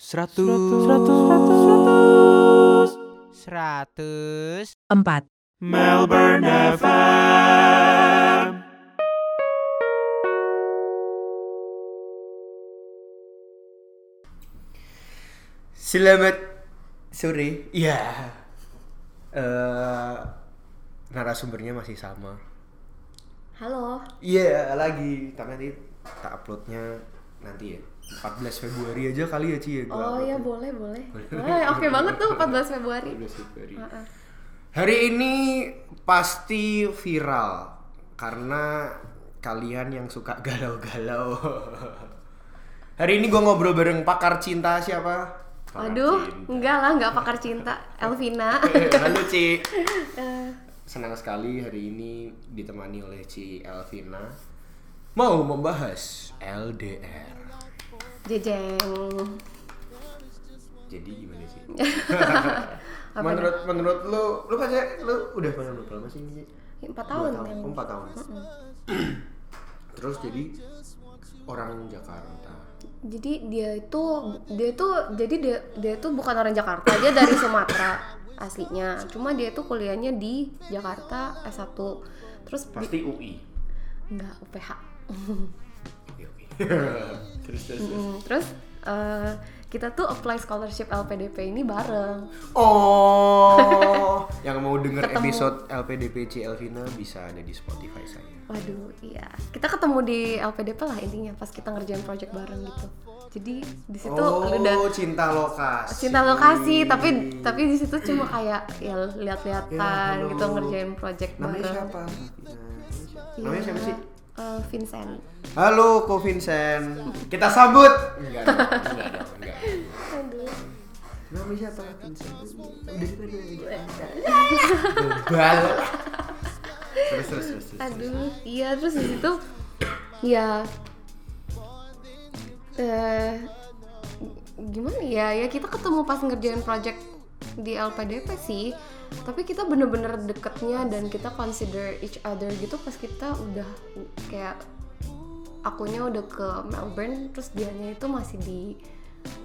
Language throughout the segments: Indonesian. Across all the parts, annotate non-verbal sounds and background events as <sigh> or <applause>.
Seratus. Seratus. Seratus. Empat. Melbourne FM. Selamat sore. Iya. Eh narasumbernya masih sama. Halo. Iya, lagi. Tapi nanti tak uploadnya nanti ya. 14 Februari aja kali ya, Ci ya. gua Oh upload ya boleh boleh. Boleh, oke banget tuh 14 Februari. 14 Februari. Heeh. Hari ini pasti viral karena kalian yang suka galau-galau. <laughs> Hari ini gua ngobrol bareng pakar cinta siapa? Pakar Waduh, cinta. enggak lah, enggak pakar cinta. <laughs> Elvina. <laughs> Halo Ci. Eh, Senang sekali hari ini ditemani oleh Ci Elvina mau membahas LDR. Jejeng. Jadi gimana sih? <laughs> Menurut menurut lu lu pacar lu udah pacaran berapa lama sih? Empat tahun tahun. Oh, empat tahun. <clears throat> Terus jadi orang Jakarta. Jadi dia itu dia itu jadi dia dia itu bukan orang Jakarta, dia dari Sumatera aslinya. Cuma dia itu kuliahnya di Jakarta S1. Terus di- Pasti UI. enggak UPH. <laughs> <laughs> Terus terus. terus. Terus eh, kita tuh apply scholarship LPDP ini bareng. Oh, <laughs> yang mau denger Ketemu. episode LPDPC Elvina bisa ada di Spotify saya. Waduh, iya. Kita ketemu di LPDP lah intinya pas kita ngerjain project bareng gitu. Jadi di situ oh, udah cinta lokasi. cinta lokasi, tapi tapi di situ cuma kayak ya lihat-lihatan Ya, halo. gitu ngerjain project Namanya bareng. siapa? Iya, Namanya siapa sih? Eh, Vincent. Halo, Ko Vincent. Kita sambut. Enggak dong, <laughs> enggak dong, enggak. Aduh. Namanya siapa? Vincent. Udah udah. Bal. <laughs> Terus terus. terus. Aduh, iya terus di situ ya eh gimana ya ya kita ketemu pas ngerjain project di LPDP sih tapi kita bener-bener deketnya dan kita consider each other gitu pas kita udah kayak akunya udah ke Melbourne terus dianya itu masih di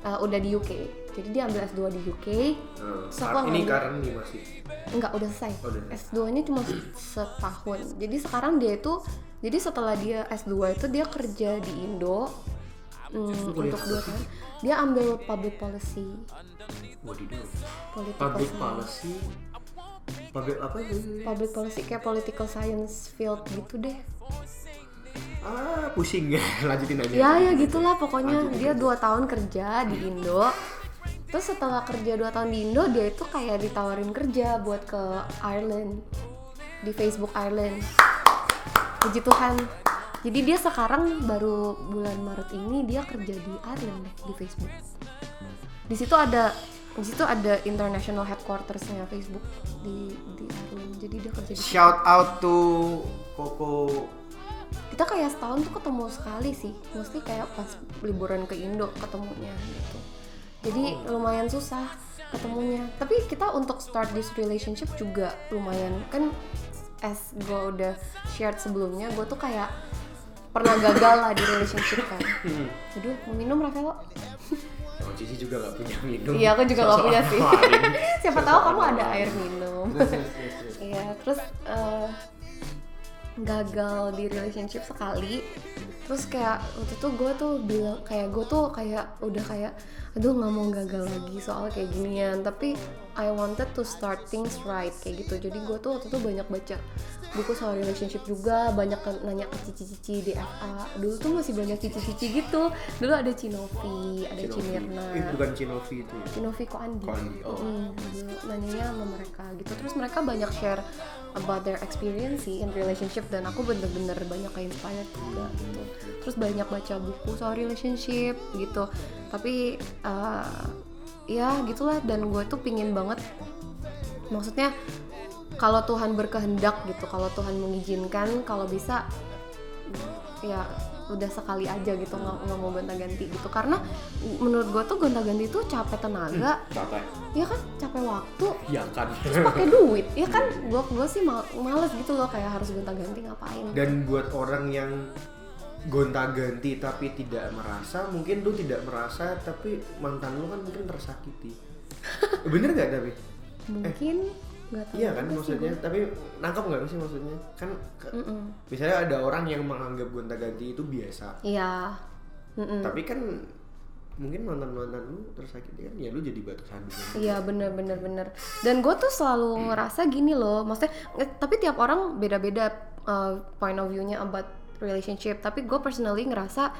eh, udah di UK jadi dia ambil S2 di UK Hmm, Terus aku ini karena masih. Enggak, udah selesai. Oh, udah selesai. S2-nya cuma setahun. Jadi sekarang dia itu jadi setelah dia S2 itu dia kerja di Indo hmm, untuk dua tahun. Dia ambil public policy. Wadidaw. Political Public policy. Public apa itu? Public policy kayak political science field gitu deh. Ah, pusing ya. <laughs> Lanjutin aja. Ya ya gitulah pokoknya Lanjutin dia dua tahun kerja di Indo. Terus setelah kerja dua tahun di Indo dia itu kayak ditawarin kerja buat ke Ireland di Facebook Ireland. Puji Tuhan. Jadi dia sekarang baru bulan Maret ini dia kerja di Ireland deh di Facebook. Di situ ada di situ ada international headquartersnya Facebook di di. Jadi dia kerja di situ. Shout out to Koko kita kayak setahun tuh ketemu sekali sih. Mesti kayak pas liburan ke Indo ketemunya gitu. Jadi lumayan susah ketemunya. Tapi kita untuk start this relationship juga lumayan. Kan as gue udah shared sebelumnya gue tuh kayak pernah gagal lah di relationship kan. <laughs> Aduh mau minum Rafael <laughs> Cici juga gak punya minum. iya aku juga nggak punya sih <laughs> siapa tahu kamu ada air minum. Iya, terus eh, gagal di relationship sekali. Terus kayak waktu itu gue tuh bilang kayak gue tuh kayak udah kayak aduh nggak mau gagal lagi soal kayak ginian. Tapi I wanted to start things right kayak gitu. Jadi gue tuh waktu itu banyak baca buku soal relationship juga, banyak ke- nanya ke cici-cici di FA. Dulu tuh masih banyak cici-cici gitu. Dulu ada Cinovi, ada Cinovi. Cimirna. Eh, bukan Cinovi itu ya. Cinovi kok Andi. Ko Andi, oh. Mm, dulu nanyanya sama mereka gitu. Terus mereka banyak share about their experience sih in relationship dan aku bener-bener banyak kayak inspired juga gitu. Terus banyak baca buku soal relationship gitu. Tapi eh, ya gitulah dan gue tuh pingin banget maksudnya kalau Tuhan berkehendak gitu, kalau Tuhan mengizinkan, kalau bisa ya udah sekali aja gitu nggak nggak mau gonta-ganti gitu. Karena menurut gue tuh gonta-ganti tuh capek tenaga. Capek. ya kan? Capek waktu. Ya kan. terus pakai duit. Ya kan? Gue gue sih mal- males gitu loh kayak harus gonta-ganti ngapain. Dan buat orang yang gonta-ganti tapi tidak merasa mungkin lu tidak merasa tapi mantan lu kan mungkin tersakiti. <laughs> Bener gak tapi mungkin tahu iya kan sih maksudnya gua. tapi nangkep nggak sih maksudnya? Kan ke- misalnya ada orang yang menganggap gonta-ganti itu biasa. Iya. Mm-mm. tapi kan mungkin mantan mantan lu tersakiti kan ya lu jadi batu sandungan Iya bener bener bener. Dan gue tuh selalu ngerasa gini loh Maksudnya eh, Tapi tiap orang beda-beda uh, Point of view-nya about relationship. Tapi gue personally ngerasa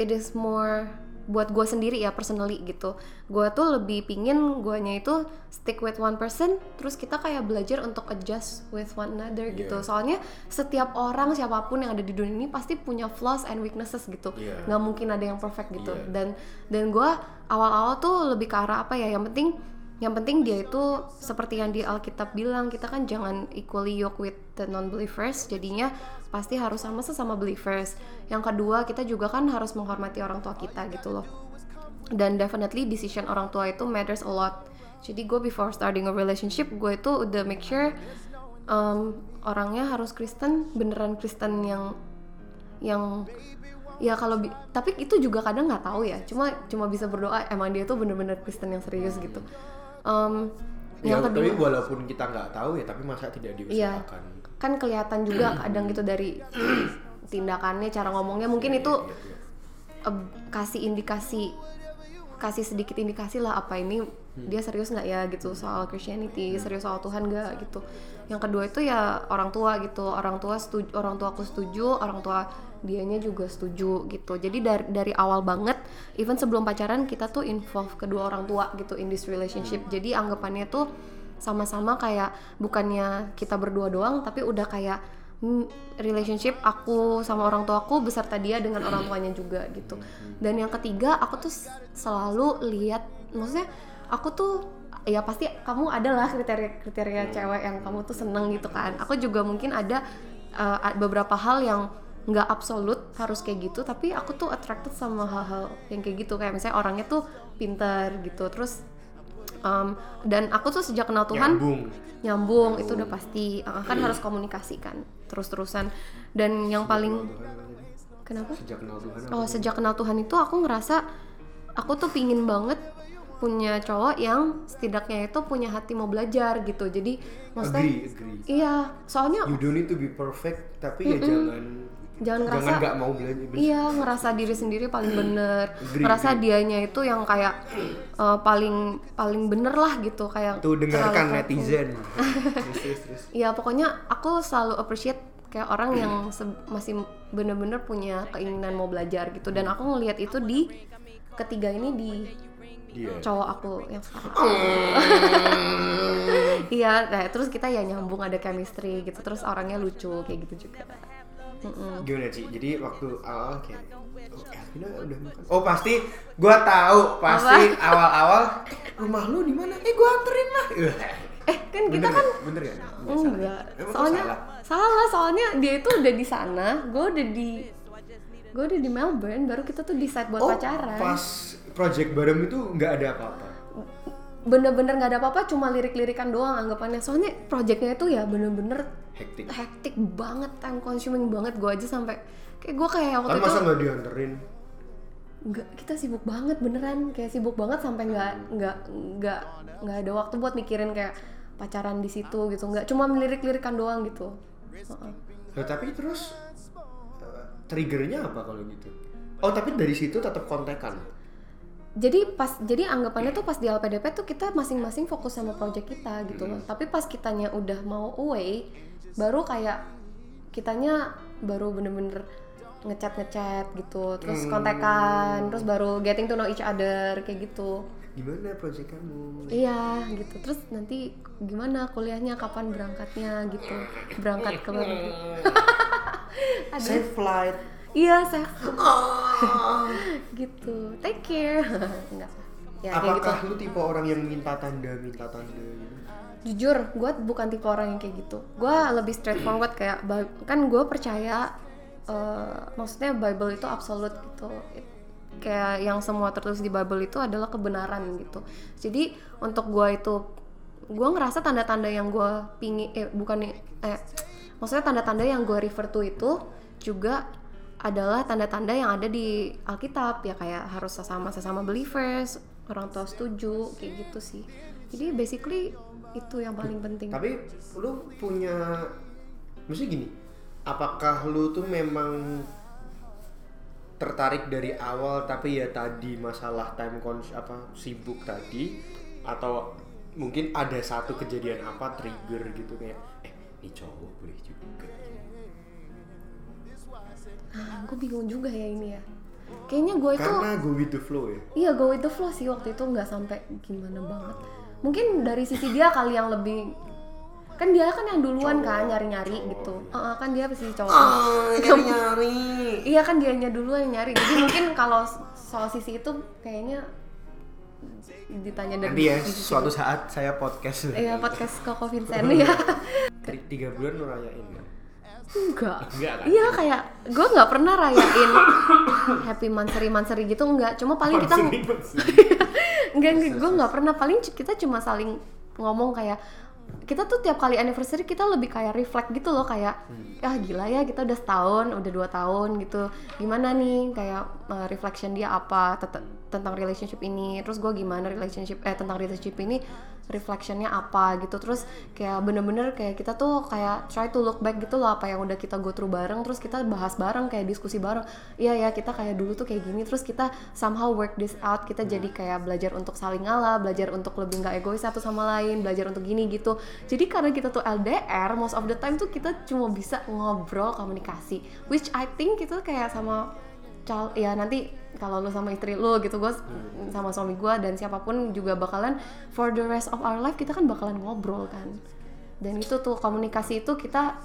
It is more Buat gue sendiri ya personally gitu. Gue tuh lebih pingin guanya itu Stick with one person Terus kita kayak belajar untuk adjust with one another gitu. Iya. Soalnya setiap orang siapa pun yang ada di dunia ini Pasti punya flaws and weaknesses gitu. Nggak mungkin ada yang perfect gitu. Iya. dan dan gue awal-awal tuh lebih ke arah apa ya yang penting yang penting dia itu seperti yang di Alkitab bilang kita kan jangan equally yoke with the non believers jadinya pasti harus sama sesama believers. Yang kedua kita juga kan harus menghormati orang tua kita gitu loh. Dan definitely decision orang tua itu matters a lot. Jadi gue before starting a relationship gue itu udah make sure um, orangnya harus Kristen beneran Kristen yang yang ya kalau tapi itu juga kadang nggak tahu ya. Cuma cuma bisa berdoa emang dia tuh bener-bener Kristen yang serius gitu Em, ya, yang tapi kedua walaupun kita nggak tahu ya tapi masa tidak iya diusahakan? kan kelihatan juga kadang gitu dari tindakannya cara ngomongnya. Mungkin itu Iya, iya. eh, kasih indikasi kasih sedikit indikasi lah apa ini dia serius nggak ya gitu soal Christianity serius soal Tuhan nggak gitu. Yang kedua itu ya orang tua gitu orang tua setuju orang tua aku setuju orang tua dianya juga setuju gitu. Jadi dari dari awal banget even sebelum pacaran kita tuh involve kedua orang tua gitu in this relationship. Jadi anggapannya tuh sama-sama kayak bukannya kita berdua doang tapi udah kayak hmm, relationship aku sama orang tua aku beserta dia dengan orang tuanya juga gitu. Dan yang ketiga aku tuh selalu lihat maksudnya aku tuh ya pasti kamu adalah kriteria kriteria cewek yang kamu tuh seneng gitu kan. Aku juga mungkin ada uh, beberapa hal yang nggak absolut harus kayak gitu tapi aku tuh attracted sama hal-hal yang kayak gitu. Kayak misalnya orangnya tuh pinter gitu terus um, dan aku tuh sejak kenal Tuhan nyambung. nyambung itu udah pasti. Uh, kan harus komunikasikan terus-terusan. Dan yang paling kenapa? Sejak kenal Tuhan oh sejak kenal Tuhan itu aku ngerasa aku tuh pingin banget punya cowok yang setidaknya itu punya hati mau belajar gitu. Jadi maksudnya agree agree. iya soalnya you don't need to be perfect tapi ya jangan Jangan ngerasa- jangan nggak mau belajar Iya, ngerasa diri sendiri paling bener, Agree, ngerasa agree. dianya itu yang kayak uh, paling paling bener lah gitu, kayak tuh dengarkan netizen. <laughs> Iya, pokoknya aku selalu appreciate kayak orang yang masih bener-bener punya keinginan mau belajar gitu, dan aku ngelihat itu di ketiga ini di dia. cowok aku yang sekarang. <laughs> Iya, nah, terus kita ya nyambung ada chemistry gitu, terus orangnya lucu kayak gitu juga. Mm-mm. gimana sih jadi waktu awal kayak oh, Elvina udah makan oh pasti gua tahu pasti awal-awal rumah lu di mana eh gua anterin lah Eh, kan kita bener kan ya? bener ya Nggak salah? Enggak. Gua Soalnya salah? salah. soalnya dia itu udah di sana, gue udah di gue udah di Melbourne, baru kita tuh decide buat oh pacaran. pas project bareng itu nggak ada apa-apa Bener-bener nggak ada apa-apa, cuma lirik-lirikan doang anggapannya. Soalnya projectnya itu ya bener-bener hektik. hektik banget, time consuming banget. Gue aja sampai kayak gue kayak waktu itu masa nggak dianterin? Nggak kita sibuk banget beneran. Kayak sibuk banget sampai nggak nggak nggak nggak ada waktu buat mikirin kayak pacaran di situ gitu. Nggak cuma melirik-lirikan doang gitu. Nah, tapi terus eh, triggernya apa kalau gitu? Oh tapi dari situ tetap kontekan jadi pas jadi anggapannya tuh pas di LPDP tuh kita masing-masing fokus sama project kita gitu loh. Tapi pas kitanya udah mau away baru kayak kitanya baru bener-bener ngechat ngechat gitu terus kontekan terus baru getting to know each other kayak gitu. Gimana project kamu? Iya gitu. Terus nanti gimana kuliahnya kapan berangkatnya gitu. Berangkat <laughs> ke Aduh. safe flight iya saya <laughs> gitu. Take care. <laughs> Enggak. Ya gitu. Apakah lu tipe orang yang minta tanda minta tanda gitu? Jujur gue bukan tipe orang yang kayak gitu. Gue lebih straightforward kayak kan gue percaya eh, maksudnya Bible itu absolut gitu. It- kayak yang semua tertulis di Bible itu adalah kebenaran gitu. Jadi untuk gue itu gue ngerasa tanda-tanda yang gue pingin eh bukan nih, eh maksudnya tanda-tanda yang gue refer to itu juga adalah tanda-tanda yang ada di Alkitab ya kayak harus sesama sesama believers orang tua setuju kayak gitu sih. Jadi basically itu yang paling penting. Tapi lu punya mesti gini, apakah lu tuh memang tertarik dari awal tapi ya tadi masalah time cons apa sibuk tadi atau mungkin ada satu kejadian apa trigger gitu kayak eh ini cowok boleh juga ah, gue bingung juga ya ini ya kayaknya gue itu karena go with the flow ya Iya go with the flow sih waktu itu nggak sampai gimana banget. Mungkin dari sisi dia kali yang lebih kan dia kan yang duluan kan nyari-nyari gitu. Heeh, kan dia pasti cowok. nyari nyari Iya kan dianya duluan yang nyari. Jadi mungkin kalau soal sisi itu kayaknya ditanya dari nanti ya suatu saat saya podcast Iya podcast Koko Vincent <laughs> ya. Tiga bulan lu rayain kan enggak. Enggak kan? Iya kayak gue nggak pernah rayain happy manseri manseri gitu enggak. Cuma paling kita <laughs> enggak enggak gue nggak pernah. Paling kita cuma saling ngomong kayak kita tuh tiap kali anniversary kita lebih kayak reflect gitu loh kayak ah gila ya kita udah setahun udah dua tahun gitu. Gimana nih? Kayak uh, reflection dia apa? Tet- tentang relationship ini terus gue gimana relationship eh tentang relationship ini reflectionnya apa gitu. Terus kayak bener-bener kayak kita tuh kayak try to look back gitu loh apa yang udah kita go through bareng terus kita bahas bareng kayak diskusi bareng. Iya ya kita kayak dulu tuh kayak gini terus kita somehow work this out kita jadi kayak belajar untuk saling ngalah belajar untuk lebih nggak egois satu sama lain belajar untuk gini gitu. Jadi karena kita tuh LDR most of the time tuh kita cuma bisa ngobrol komunikasi which I think itu kayak sama cal ya nanti kalau lu sama istri lu gitu gue sama suami gue dan siapa pun juga bakalan for the rest of our life kita kan bakalan ngobrol kan. Dan itu tuh komunikasi itu kita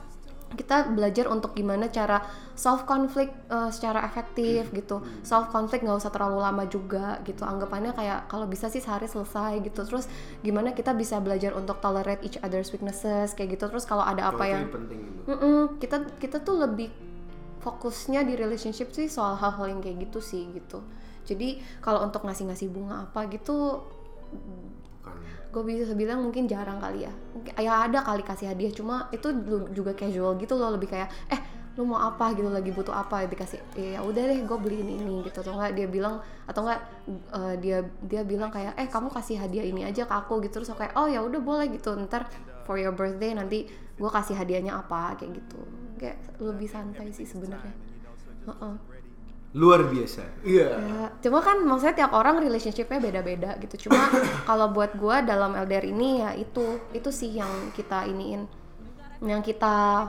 kita belajar untuk gimana cara solve konflik uh, secara efektif gitu. Solve konflik nggak usah terlalu lama juga gitu. Anggapannya kayak kalau bisa sih sehari selesai gitu. Terus gimana kita bisa belajar untuk tolerate each other's weaknesses kayak gitu. Terus kalau ada apa Oh, itu yang penting gitu. Kita kita tuh lebih fokusnya di relationship sih soal hal-hal yang kayak gitu sih gitu. Jadi kalau untuk ngasih-ngasih bunga apa gitu gue bisa bilang mungkin jarang kali ya. Mungkin- ya ada kali kasih hadiah cuma itu juga casual gitu loh lebih kayak eh lu mau apa gitu lagi butuh apa? Dikasih ya udah deh gue beliin ini gitu. Atau enggak dia bilang atau enggak eh, dia dia bilang kayak eh kamu kasih hadiah ini aja ke aku gitu. Terus aku kayak oh ya udah boleh gitu. Ntar for your birthday nanti gue kasih hadiahnya apa kayak gitu kayak lebih santai sih sebenarnya Heeh. luar biasa iya Ya, cuma kan maksudnya tiap orang relationshipnya beda-beda gitu. Cuma <coughs> kalau buat gua dalam LDR ini ya itu itu sih yang kita iniin, yang kita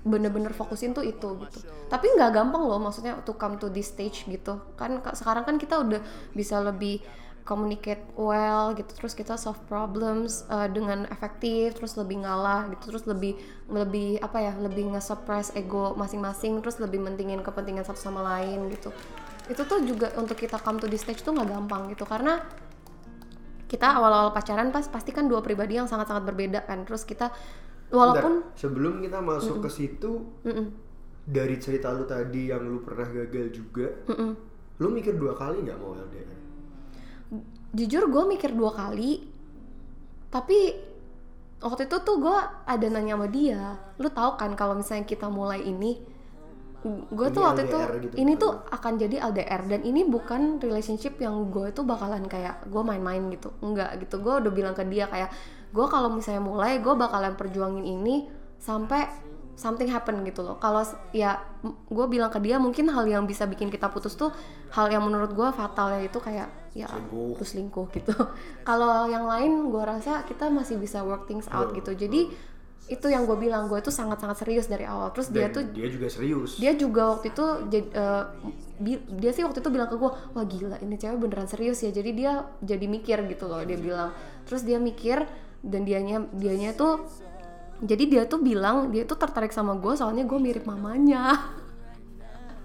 bener-bener fokusin tuh itu gitu. Tapi nggak gampang loh, maksudnya to come to this stage gitu. Kan ka- sekarang kan kita udah bisa lebih communicate well gitu, terus kita solve problems uh, dengan efektif, terus lebih ngalah gitu, terus lebih lebih apa ya, lebih nge-suppress ego masing-masing, terus lebih mentingin kepentingan satu sama lain gitu. Itu tuh juga untuk kita come to this stage tuh nggak gampang gitu. Karena kita awal-awal pacaran pas pasti kan dua pribadi yang sangat-sangat berbeda kan. Terus kita walaupun Bentar, sebelum kita masuk ke situ Mm-mm, dari cerita lu tadi yang lu pernah gagal juga mm-mm. lu mikir dua kali nggak mau LDR jujur gue mikir dua kali tapi waktu itu tuh gue ada nanya sama dia lu tahu kan kalau misalnya kita mulai ini gue tuh waktu itu LDR gitu ini bukan? tuh akan jadi LDR dan ini bukan relationship yang gue itu bakalan kayak gue main-main gitu enggak gitu gue udah bilang ke dia kayak gue kalau misalnya mulai gue bakalan perjuangin ini sampai something happen gitu loh kalau ya gue bilang ke dia mungkin hal yang bisa bikin kita putus tuh hal yang menurut gue fatal ya itu kayak ya Selingkuh. terus selingkuh gitu. <laughs> Kalau yang lain gue rasa kita masih bisa work things out gitu. jadi itu yang gue bilang gue itu sangat-sangat serius dari awal. Terus dia Dan tuh dia juga serius. dia juga waktu itu bi- dia sih waktu itu bilang ke gue wah gila ini cewek beneran serius ya. Jadi dia jadi mikir gitu loh dia bilang. Terus dia mikir dan dianya dianya tuh jadi dia tuh bilang dia tuh tertarik sama gue soalnya gue mirip mamanya <laughs>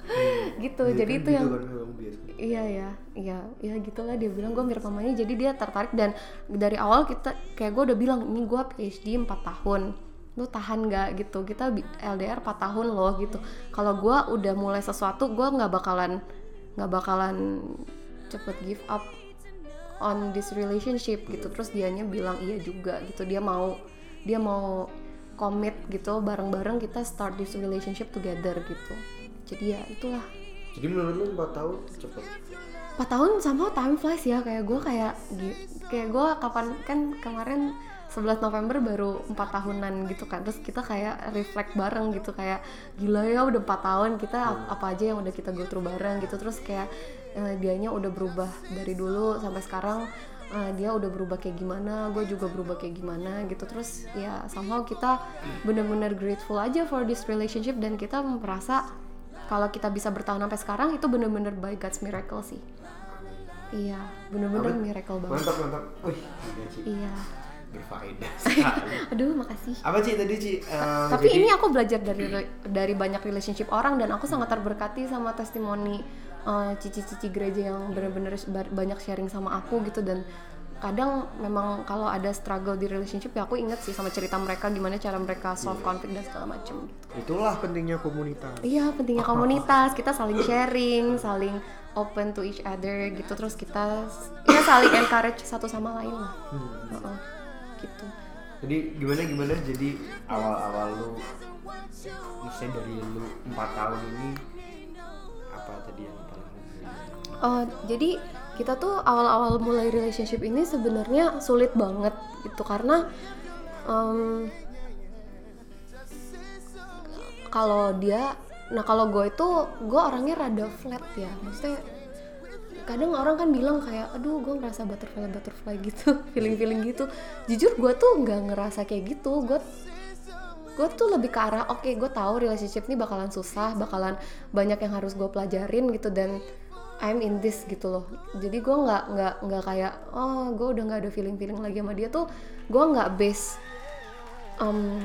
<laughs> gitu Ya jadi kan itu gitu yang kan memang biasa. iya ya iya ya gitulah dia bilang gue mirip mamanya jadi dia tertarik dan dari awal kita kayak gue udah bilang ini gue PhD 4 tahun lu tahan nggak? Gitu kita LDR 4 tahun loh gitu. Kalau gue udah mulai sesuatu gue nggak bakalan nggak bakalan cepet give up on this relationship gitu. Terus dianya bilang iya juga gitu. Dia mau dia mau komit gitu. Bareng-bareng kita start this relationship together gitu jadi ya itulah. Jadi menurut lu 4 tahun cepet? 4 tahun sama time flies ya kayak gue kayak kayak gue kapan kan kemarin 11 November baru 4 tahunan gitu kan. Terus kita kayak reflect bareng gitu kayak gila ya udah 4 tahun kita ap- apa aja yang udah kita go through bareng gitu. Terus kayak eh, dianya udah berubah dari dulu sampai sekarang eh, dia udah berubah kayak gimana gue juga berubah kayak gimana gitu. Terus ya somehow kita bener-bener grateful aja for this relationship dan kita merasa kalau kita bisa bertahan sampai sekarang itu bener-bener by God's miracle sih. Iya bener-bener miracle banget. Mantap mantap. Wih, iya iya. Berfaedah. <laughs> Aduh makasih. Apa Ci tadi Ci? Eh, tapi jadi- ini aku belajar dari dari banyak relationship orang dan aku sangat terberkati sama testimoni eh, cici-cici gereja yang benar-benar banyak sharing sama aku gitu dan kadang memang kalau ada struggle di relationship ya aku inget sih sama cerita mereka gimana cara mereka solve konflik dan segala macam Itulah pentingnya komunitas. Iya pentingnya komunitas kita saling sharing, saling open to each other gitu terus kita ya saling encourage satu sama lain lah. Heeh, gitu. Jadi gimana gimana? Jadi awal-awal lu, misalnya dari lu 4 tahun ini apa tadi yang paling Oh jadi kita tuh awal-awal mulai relationship ini sebenarnya sulit banget gitu karena em, kalau dia nah kalau gue itu gue orangnya rada flat ya. Maksudnya kadang orang kan bilang kayak aduh gue ngerasa butterfly butterfly <laughs> gitu feeling feeling gitu. Jujur gue tuh nggak ngerasa kayak gitu. Gue gue tuh lebih ke arah oke gue tahu relationship ini bakalan susah bakalan banyak yang harus gue pelajarin gitu. Dan I'm in this gitu loh. Jadi gue nggak nggak nggak kayak oh gue udah nggak ada feeling feeling lagi sama dia tuh gue nggak base um,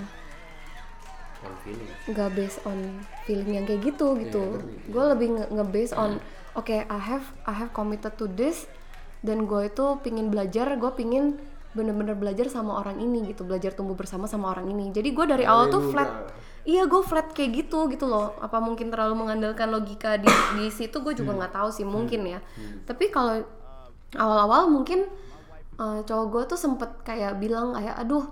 nggak based on feeling yang kayak gitu gitu. Gue lebih nge, nge based on oke I have I have committed to this dan gue itu pingin belajar gue pingin bener-bener belajar sama orang ini gitu. Belajar tumbuh bersama sama orang ini. Jadi gue dari awal tuh flat iya gue flat kayak gitu gitu loh. Apa mungkin terlalu mengandalkan logika di di situ gue juga nggak tahu sih mungkin ya. Tapi kalau awal-awal mungkin eh, cowok gue tuh sempet kayak bilang kayak aduh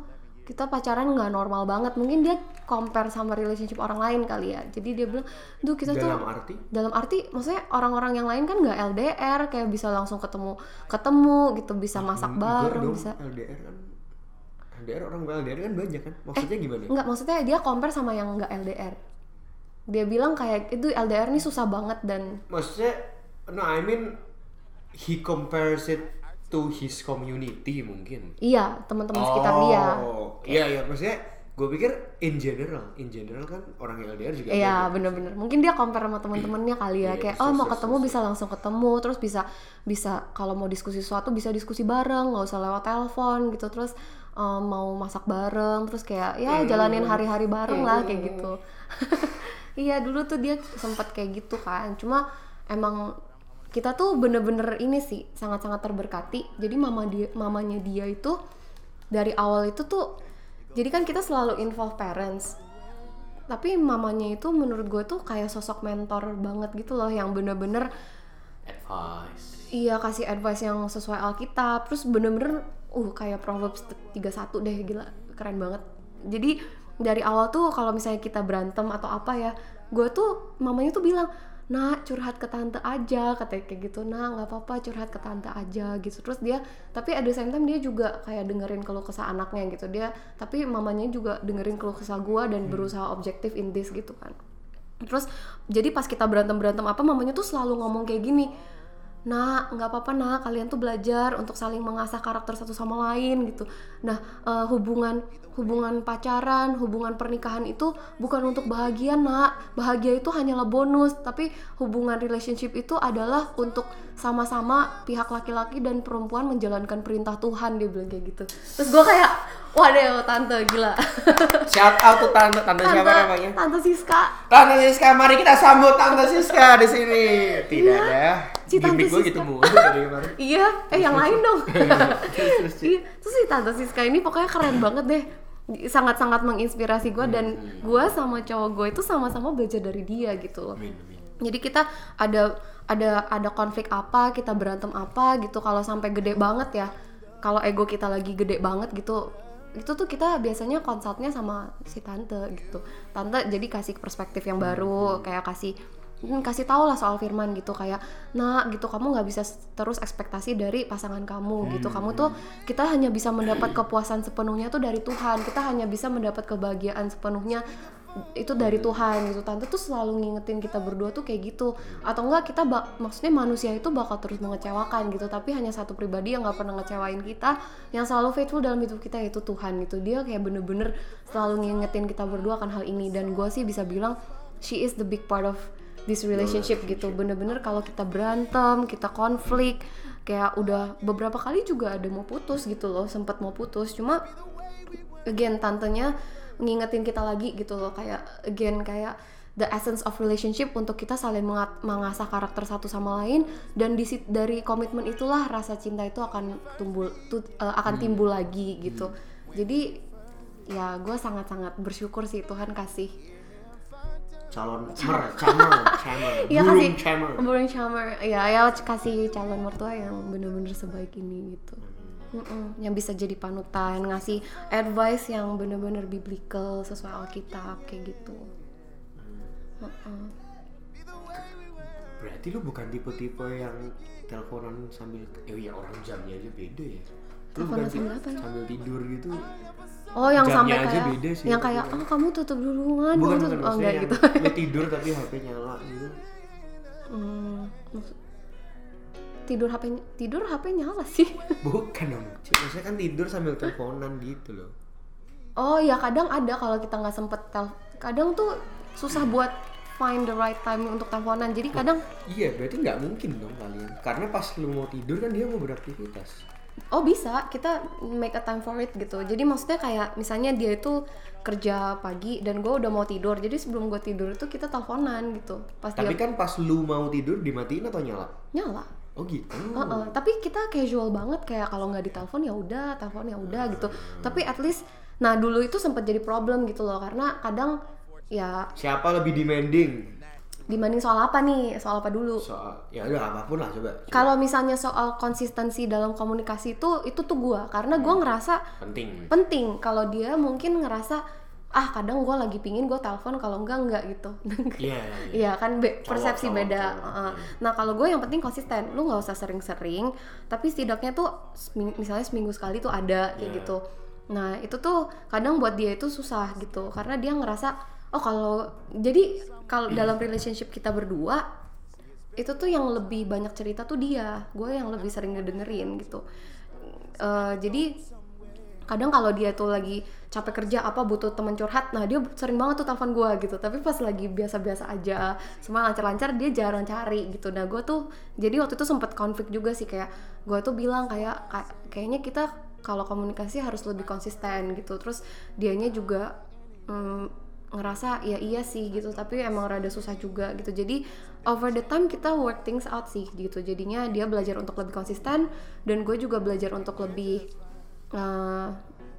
kita pacaran nggak normal banget. Mungkin dia compare sama relationship orang lain kali ya. Jadi dia bilang duh kita tuh Dalam arti? dalam arti maksudnya orang-orang yang lain kan nggak LDR kayak bisa langsung ketemu ketemu gitu bisa masak bareng bisa LDR kan LDR orang LDR kan banyak kan maksudnya gimana Enggak, maksudnya dia compare sama yang nggak LDR. Dia bilang kayak itu LDR nih susah banget dan maksudnya no I mean he compares it to his community mungkin iya teman-teman sekitar dia. oh iya iya maksudnya gue pikir in general in general kan orang LDR juga Iya bener-bener. Mungkin dia compare sama teman-temannya kali ya. Iya, kayak bisa, oh mau bisa, ketemu bisa langsung ketemu, terus bisa bisa kalau mau diskusi sesuatu bisa diskusi bareng, nggak usah lewat telepon gitu. Terus eh, mau masak bareng, terus kayak ya jalanin hari-hari bareng lah kayak gitu. <laughs> Iya dulu tuh dia sempat kayak gitu kan. Cuma emang kita tuh bener-bener ini sih sangat-sangat terberkati. Jadi mama dia mamanya dia itu dari awal itu tuh jadi kan kita selalu involve parents tapi mamanya itu menurut gue tuh kayak sosok mentor banget gitu loh yang bener-bener advice iya kasih advice yang sesuai Alkitab terus bener-bener uh kayak Proverbs 31 deh gila keren banget. Jadi dari awal tuh kalau misalnya kita berantem atau apa ya gue tuh mamanya tuh bilang nah curhat ke tante aja katanya kayak gitu. Nah nggak apa-apa curhat ke tante aja gitu. Terus dia tapi at the same time dia juga kayak dengerin keluh kesah anaknya gitu. Dia tapi mamanya juga dengerin keluh kesah gue dan berusaha objektif in this gitu kan. Terus jadi pas kita berantem berantem apa mamanya tuh selalu ngomong kayak gini nah nggak apa-apa nah kalian tuh belajar untuk saling mengasah karakter satu sama lain gitu. Nah eh, hubungan hubungan pacaran hubungan pernikahan itu bukan untuk bahagia nak. Bahagia itu hanyalah bonus tapi hubungan relationship itu adalah untuk sama-sama pihak laki-laki dan perempuan menjalankan perintah Tuhan dia bilang kayak gitu. Terus gue kayak waduh tante gila. Shout out to tante tante siapa namanya? tante Siska. Tante Siska, mari kita sambut Tante Siska di sini. Tidak ada. Si Tante Siska. gitu mulu. <laughs> Iya, eh yang lain dong. <laughs> Terus, <laughs> Iya, terus si Tante Siska ini pokoknya keren banget deh. Sangat-sangat menginspirasi gue dan gue sama cowok gue itu sama-sama belajar dari dia gitu loh. Amin, amin. Jadi kita ada ada ada konflik apa, kita berantem apa gitu. Kalau sampai gede banget ya, kalau ego kita lagi gede banget gitu, itu tuh kita biasanya konsultnya sama si tante gitu. Tante jadi kasih perspektif yang baru, kayak kasih mm, kasih tau lah soal firman gitu kayak nah gitu kamu nggak bisa terus ekspektasi dari pasangan kamu gitu. Kamu tuh kita hanya bisa mendapat kepuasan sepenuhnya tuh dari Tuhan. Kita hanya bisa mendapat kebahagiaan sepenuhnya itu dari Tuhan gitu. Tante tuh selalu ngingetin kita berdua tuh kayak gitu. Atau enggak kita bak- maksudnya manusia itu bakal terus mengecewakan gitu. Tapi hanya satu pribadi yang nggak pernah ngecewain kita yang selalu faithful dalam hidup kita yaitu Tuhan gitu. Dia kayak bener-bener selalu ngingetin kita berdua akan hal ini. Dan gue sih bisa bilang she is the big part of this relationship gitu. Bener-bener kalau kita berantem kita konflik kayak udah beberapa kali juga ada mau putus gitu loh sempat mau putus. Cuma again tantenya ngingetin kita lagi gitu loh. Kayak again kayak the essence of relationship untuk kita saling mengat- mengasah karakter satu sama lain. Dan di sit- dari komitmen itulah rasa cinta itu akan tumbuh tu- eh, akan timbul lagi gitu. Jadi ya gue sangat-sangat bersyukur sih Tuhan kasih calon mer camer camer Iya burung camer burung charmer ya ya kasih calon mertua yang bener-bener sebaik ini gitu. Mm-mm, yang bisa jadi panutan ngasih advice yang bener-bener biblical sesuai Alkitab kayak gitu. Mm-mm. berarti lu bukan tipe-tipe yang teleponan sambil eh iya orang jamnya aja beda ya sambil tipe- apa? ya? sambil tidur gitu. Oh yang Jamnya sampai kayak beda sih, yang kayak kan. oh kamu tutup duluan. Bukan kamu bukan tutup oh enggak gitu. lu tidur tapi HP nyala gitu. Hmm, tidur HP tidur HP nyala sih. <laughs> Bukan dong maksudnya kan tidur sambil teleponan gitu loh. Oh ya kadang ada kalau kita nggak sempet tel kadang tuh susah buat find the right time untuk teleponan. Jadi kadang iya berarti nggak mungkin dong kalian. Karena pas lu mau tidur kan dia mau beraktivitas oh bisa. Kita make a time for it gitu. Jadi maksudnya kayak misalnya dia itu kerja pagi dan gue udah mau tidur. Jadi sebelum gue tidur itu kita teleponan gitu. Pas tapi dia kan pas lu mau tidur dimatiin atau nyala? Nyala. Oh gitu. Heeh, tapi kita casual banget kayak kalau nggak ditelepon ya udah telepon ya udah gitu. Tapi at least nah dulu itu sempat jadi problem gitu loh. Karena kadang ya siapa lebih demanding dibanding soal apa nih? Soal apa dulu? Soal ya udah apa pun lah coba. Kalau misalnya soal konsistensi dalam komunikasi itu itu tuh gua. Karena gua ngerasa penting. penting. Kalau dia mungkin ngerasa ah kadang gua lagi pingin gua telepon kalau enggak enggak gitu. <laughs> Iya Iya kan be- Cowok, persepsi cowok, beda. cowok, Heeh. Nah kalau gue yang penting konsisten. Lu nggak usah sering-sering, tapi setidaknya tuh seming- misalnya seminggu sekali tuh ada kayak Iya. gitu. Nah itu tuh kadang buat dia itu susah gitu, karena dia ngerasa oh kalau jadi kalau dalam relationship kita berdua itu tuh yang lebih banyak cerita tuh dia, gue yang lebih sering ngedengerin gitu. Eh, jadi kadang kalau dia tuh lagi capek kerja apa butuh teman curhat nah dia sering banget tuh telepon gue gitu. Tapi pas lagi biasa-biasa aja semua lancar-lancar dia jarang cari gitu. Nah gue tuh jadi waktu itu sempat konflik juga sih kayak gue tuh bilang kayak "Kay- kayaknya kita kalau komunikasi harus lebih konsisten gitu. Terus dianya juga mm, ngerasa ya iya sih gitu. Tapi emang rada susah juga gitu. Jadi over the time kita work things out sih gitu. Jadinya dia belajar untuk lebih konsisten dan gue juga belajar untuk lebih eh,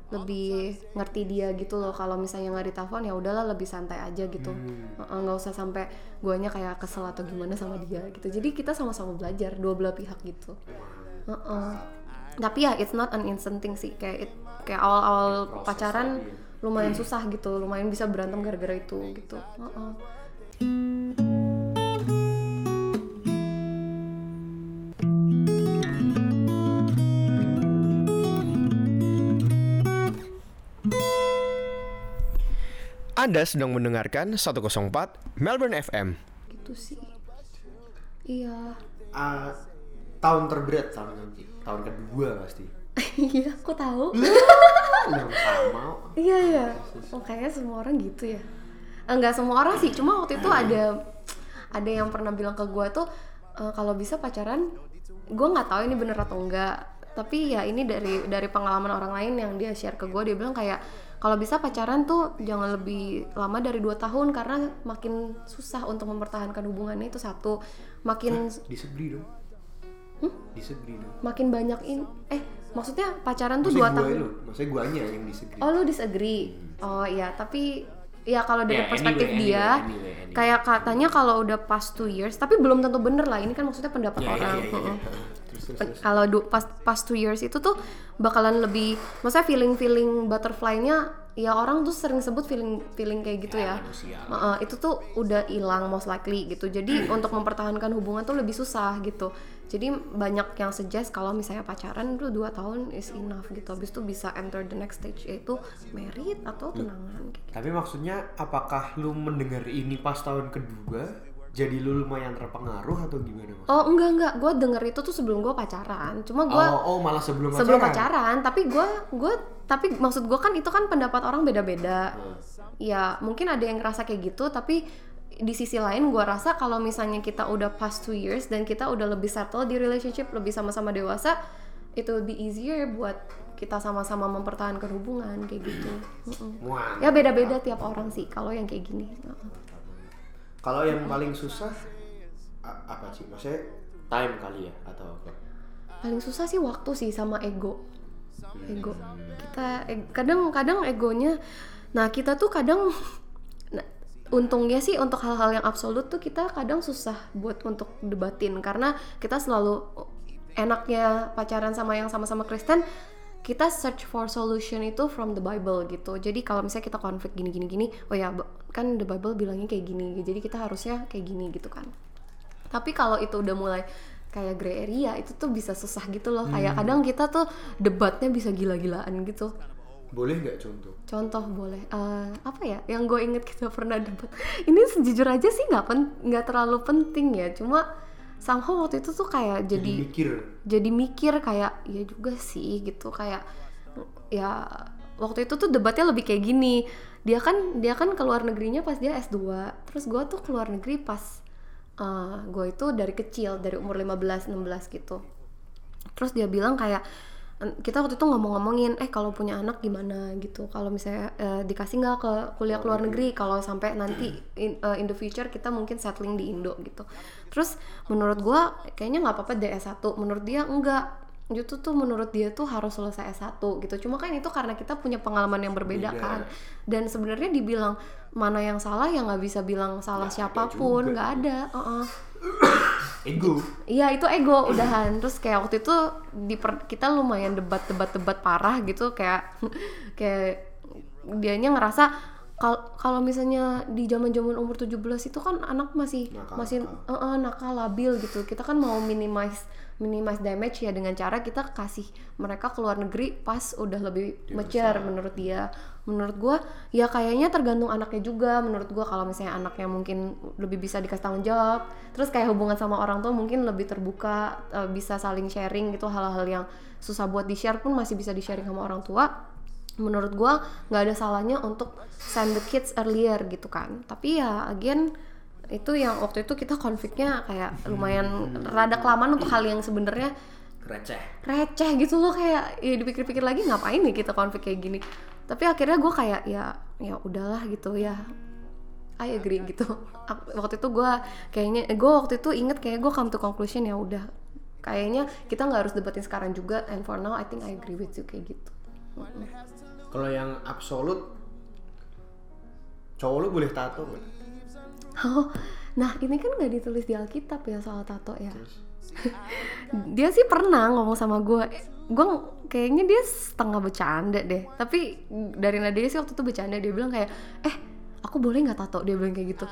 lebih ngerti dia gitu loh. Kalau misalnya nggak ditelepon ya udahlah lebih santai aja gitu. Eh, nggak usah sampai guanya kayak kesel atau gimana sama dia gitu. Jadi kita sama-sama belajar dua belah pihak gitu. Heeh. tapi ya it's not an instant thing sih. Kayak it- kayak awal-awal pacaran lagi ya. lumayan susah gitu lumayan bisa berantem gara-gara itu gitu. Heeh. Anda sedang mendengarkan 104 Melbourne FM gitu sih. Iya. Ah, tahun terberat tahun nanti. Tahun kedua pasti. <laughs> Iya aku tahu yang sama Iya iya. Oh, kayaknya semua orang gitu ya. Enggak semua orang sih, cuma waktu itu ada ada yang pernah bilang ke gue tuh eh, kalau bisa pacaran, gue nggak tahu ini bener atau enggak. Tapi ya ini dari dari pengalaman orang lain yang dia share ke gue, dia bilang kayak kalau bisa pacaran tuh jangan lebih lama dari dua tahun karena makin susah untuk mempertahankan hubungannya itu satu, makin disagree dong disagree dong makin banyak in eh maksudnya pacaran tuh Maksudnya dua tahun. lu, maksudnya guanya yang disagree Oh lu disagree? Oh iya tapi ya kalau dari Ya, perspektif anyway, dia anyway, anyway, anyway. kayak katanya kalau udah pas two years tapi belum tentu bener lah ini kan maksudnya pendapat ya, ya, orang. ya, ya, ya. terus, Pe- terus. Kalau pas pas two years itu tuh bakalan lebih maksudnya feeling feeling butterfly-nya ya orang tuh sering sebut feeling feeling kayak gitu ya. Ma- eh, itu tuh udah hilang most likely gitu jadi <clears throat> untuk mempertahankan hubungan tuh lebih susah gitu jadi banyak yang suggest kalau misalnya pacaran tuh dua tahun is enough gitu. Habis itu bisa enter the next stage yaitu married atau tunangan gitu. Tapi maksudnya apakah lu mendengar ini pas tahun kedua jadi lu lumayan terpengaruh atau gimana mas? oh enggak enggak. Gue denger itu tuh sebelum gue pacaran. Cuma gue oh, oh malah sebelum sebelum pacaran. pacaran. Tapi gue gue tapi maksud gue kan itu kan pendapat orang beda-beda. Ya mungkin ada yang ngerasa kayak gitu tapi di sisi lain gue rasa kalau misalnya kita udah past two years dan kita udah lebih settle di relationship lebih sama-sama dewasa itu lebih easier buat kita sama-sama mempertahankan hubungan kayak gitu. Wah. ya beda-beda tiap orang sih kalau yang kayak gini. Kalau yang paling susah apa sih? Maksudnya time kali ya atau apa? paling susah sih waktu sih sama ego ego kita e- kadang-kadang egonya nah kita tuh kadang untungnya sih untuk hal-hal yang absolut tuh kita kadang susah buat untuk debatin. Karena kita selalu enaknya pacaran sama yang sama-sama Kristen kita search for solution itu from the Bible gitu. Jadi kalau misalnya kita konflik gini gini gini oh ya kan the Bible bilangnya kayak gini jadi kita harusnya kayak gini gitu kan. Tapi kalau itu udah mulai kayak gray area itu tuh bisa susah gitu loh. Kayak kadang kita tuh debatnya bisa gila-gilaan gitu Boleh nggak contoh? contoh boleh. Eh, apa ya? Yang gue inget kita pernah debat ini sejujur aja sih nggak pen- nggak terlalu penting ya. Cuma somehow waktu itu tuh kayak Jadi jadi mikir. jadi mikir kayak ya juga sih gitu. Kayak ya waktu itu tuh debatnya lebih kayak gini. Dia kan dia kan keluar negerinya pas dia S2 terus gue tuh keluar negeri pas gue itu dari kecil dari umur 15 16 gitu. Terus dia bilang kayak "En- kita waktu itu ngomong-ngomongin eh kalau punya anak gimana? Gitu. Kalau misalnya eh, dikasih nggak ke kuliah ke luar negeri? Kalau sampai nanti in, eh, in the future kita mungkin settling di Indo gitu. Terus menurut gua kayaknya nggak apa-apa deh S1 menurut dia enggak. Itu tuh menurut dia tuh harus selesai S1 gitu. Cuma kan itu karena kita punya pengalaman yang berbeda Beda. kan. Dan sebenarnya dibilang mana yang salah ya nggak bisa bilang salah Nggak ada siapa pun. juga. nggak ada. Uh-uh. Ego. Iya itu ego udahan. Terus kayak waktu itu di per- kita lumayan debat debat debat parah gitu. Kayak <laughs> kayak dianya ngerasa kal- kalau misalnya di zaman zaman umur 17 itu kan anak masih Nakal, masih nakal. eh, nakal labil gitu. Kita kan mau minimize minimize damage ya dengan cara kita kasih mereka ke luar negeri pas udah lebih mature menurut dia menurut gua ya kayaknya tergantung anaknya juga. Menurut gua kalau misalnya anaknya mungkin lebih bisa dikasih tanggung jawab terus kayak hubungan sama orang tua mungkin lebih terbuka eh, bisa saling sharing gitu hal-hal yang susah buat di share pun masih bisa di sharing sama orang tua. Menurut gua nggak ada salahnya untuk send the kids earlier gitu kan. Tapi ya again itu yang waktu itu kita konfliknya kayak lumayan rada kelamaan untuk hal yang sebenarnya Receh. receh gitu loh. Kayak ya dipikir-pikir lagi ngapain nih kita konflik kayak gini tapi akhirnya gue kayak ya ya udahlah gitu ya I agree gitu Ak- waktu itu gue kayaknya gue waktu itu inget kayak gue come to conclusion ya udah kayaknya kita nggak harus debatin sekarang juga and for now I think I agree with you kayak gitu. Kalau yang absolut cowok lu boleh tato nggak? Oh, nah ini kan nggak ditulis di Alkitab ya soal tato ya. Terus? Dia sih pernah ngomong sama gue, gue kayaknya dia setengah bercanda deh. Tapi dari Nadia sih waktu itu bercanda dia bilang kayak, eh aku boleh nggak tato? Dia bilang kayak gitu.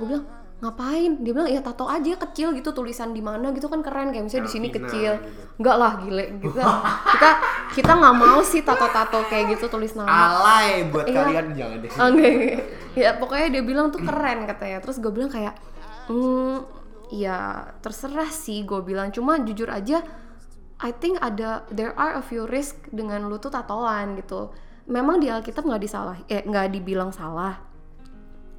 Gue bilang ngapain? Dia bilang ya tato aja kecil gitu tulisan di mana gitu kan keren kayak misalnya di sini kecil. gitu. Enggak lah gile gitu. kita kita nggak mau sih tato-tato kayak gitu tulis nama. Alay buat Iya. kalian jangan deh. Enggak, enggak. ya pokoknya dia bilang tuh keren katanya terus gue bilang kayak hmm ya terserah sih gue bilang. Cuma jujur aja I think ada there are a few risk dengan lu tuh tatoan gitu. Memang di Alkitab nggak disalah eh nggak dibilang salah.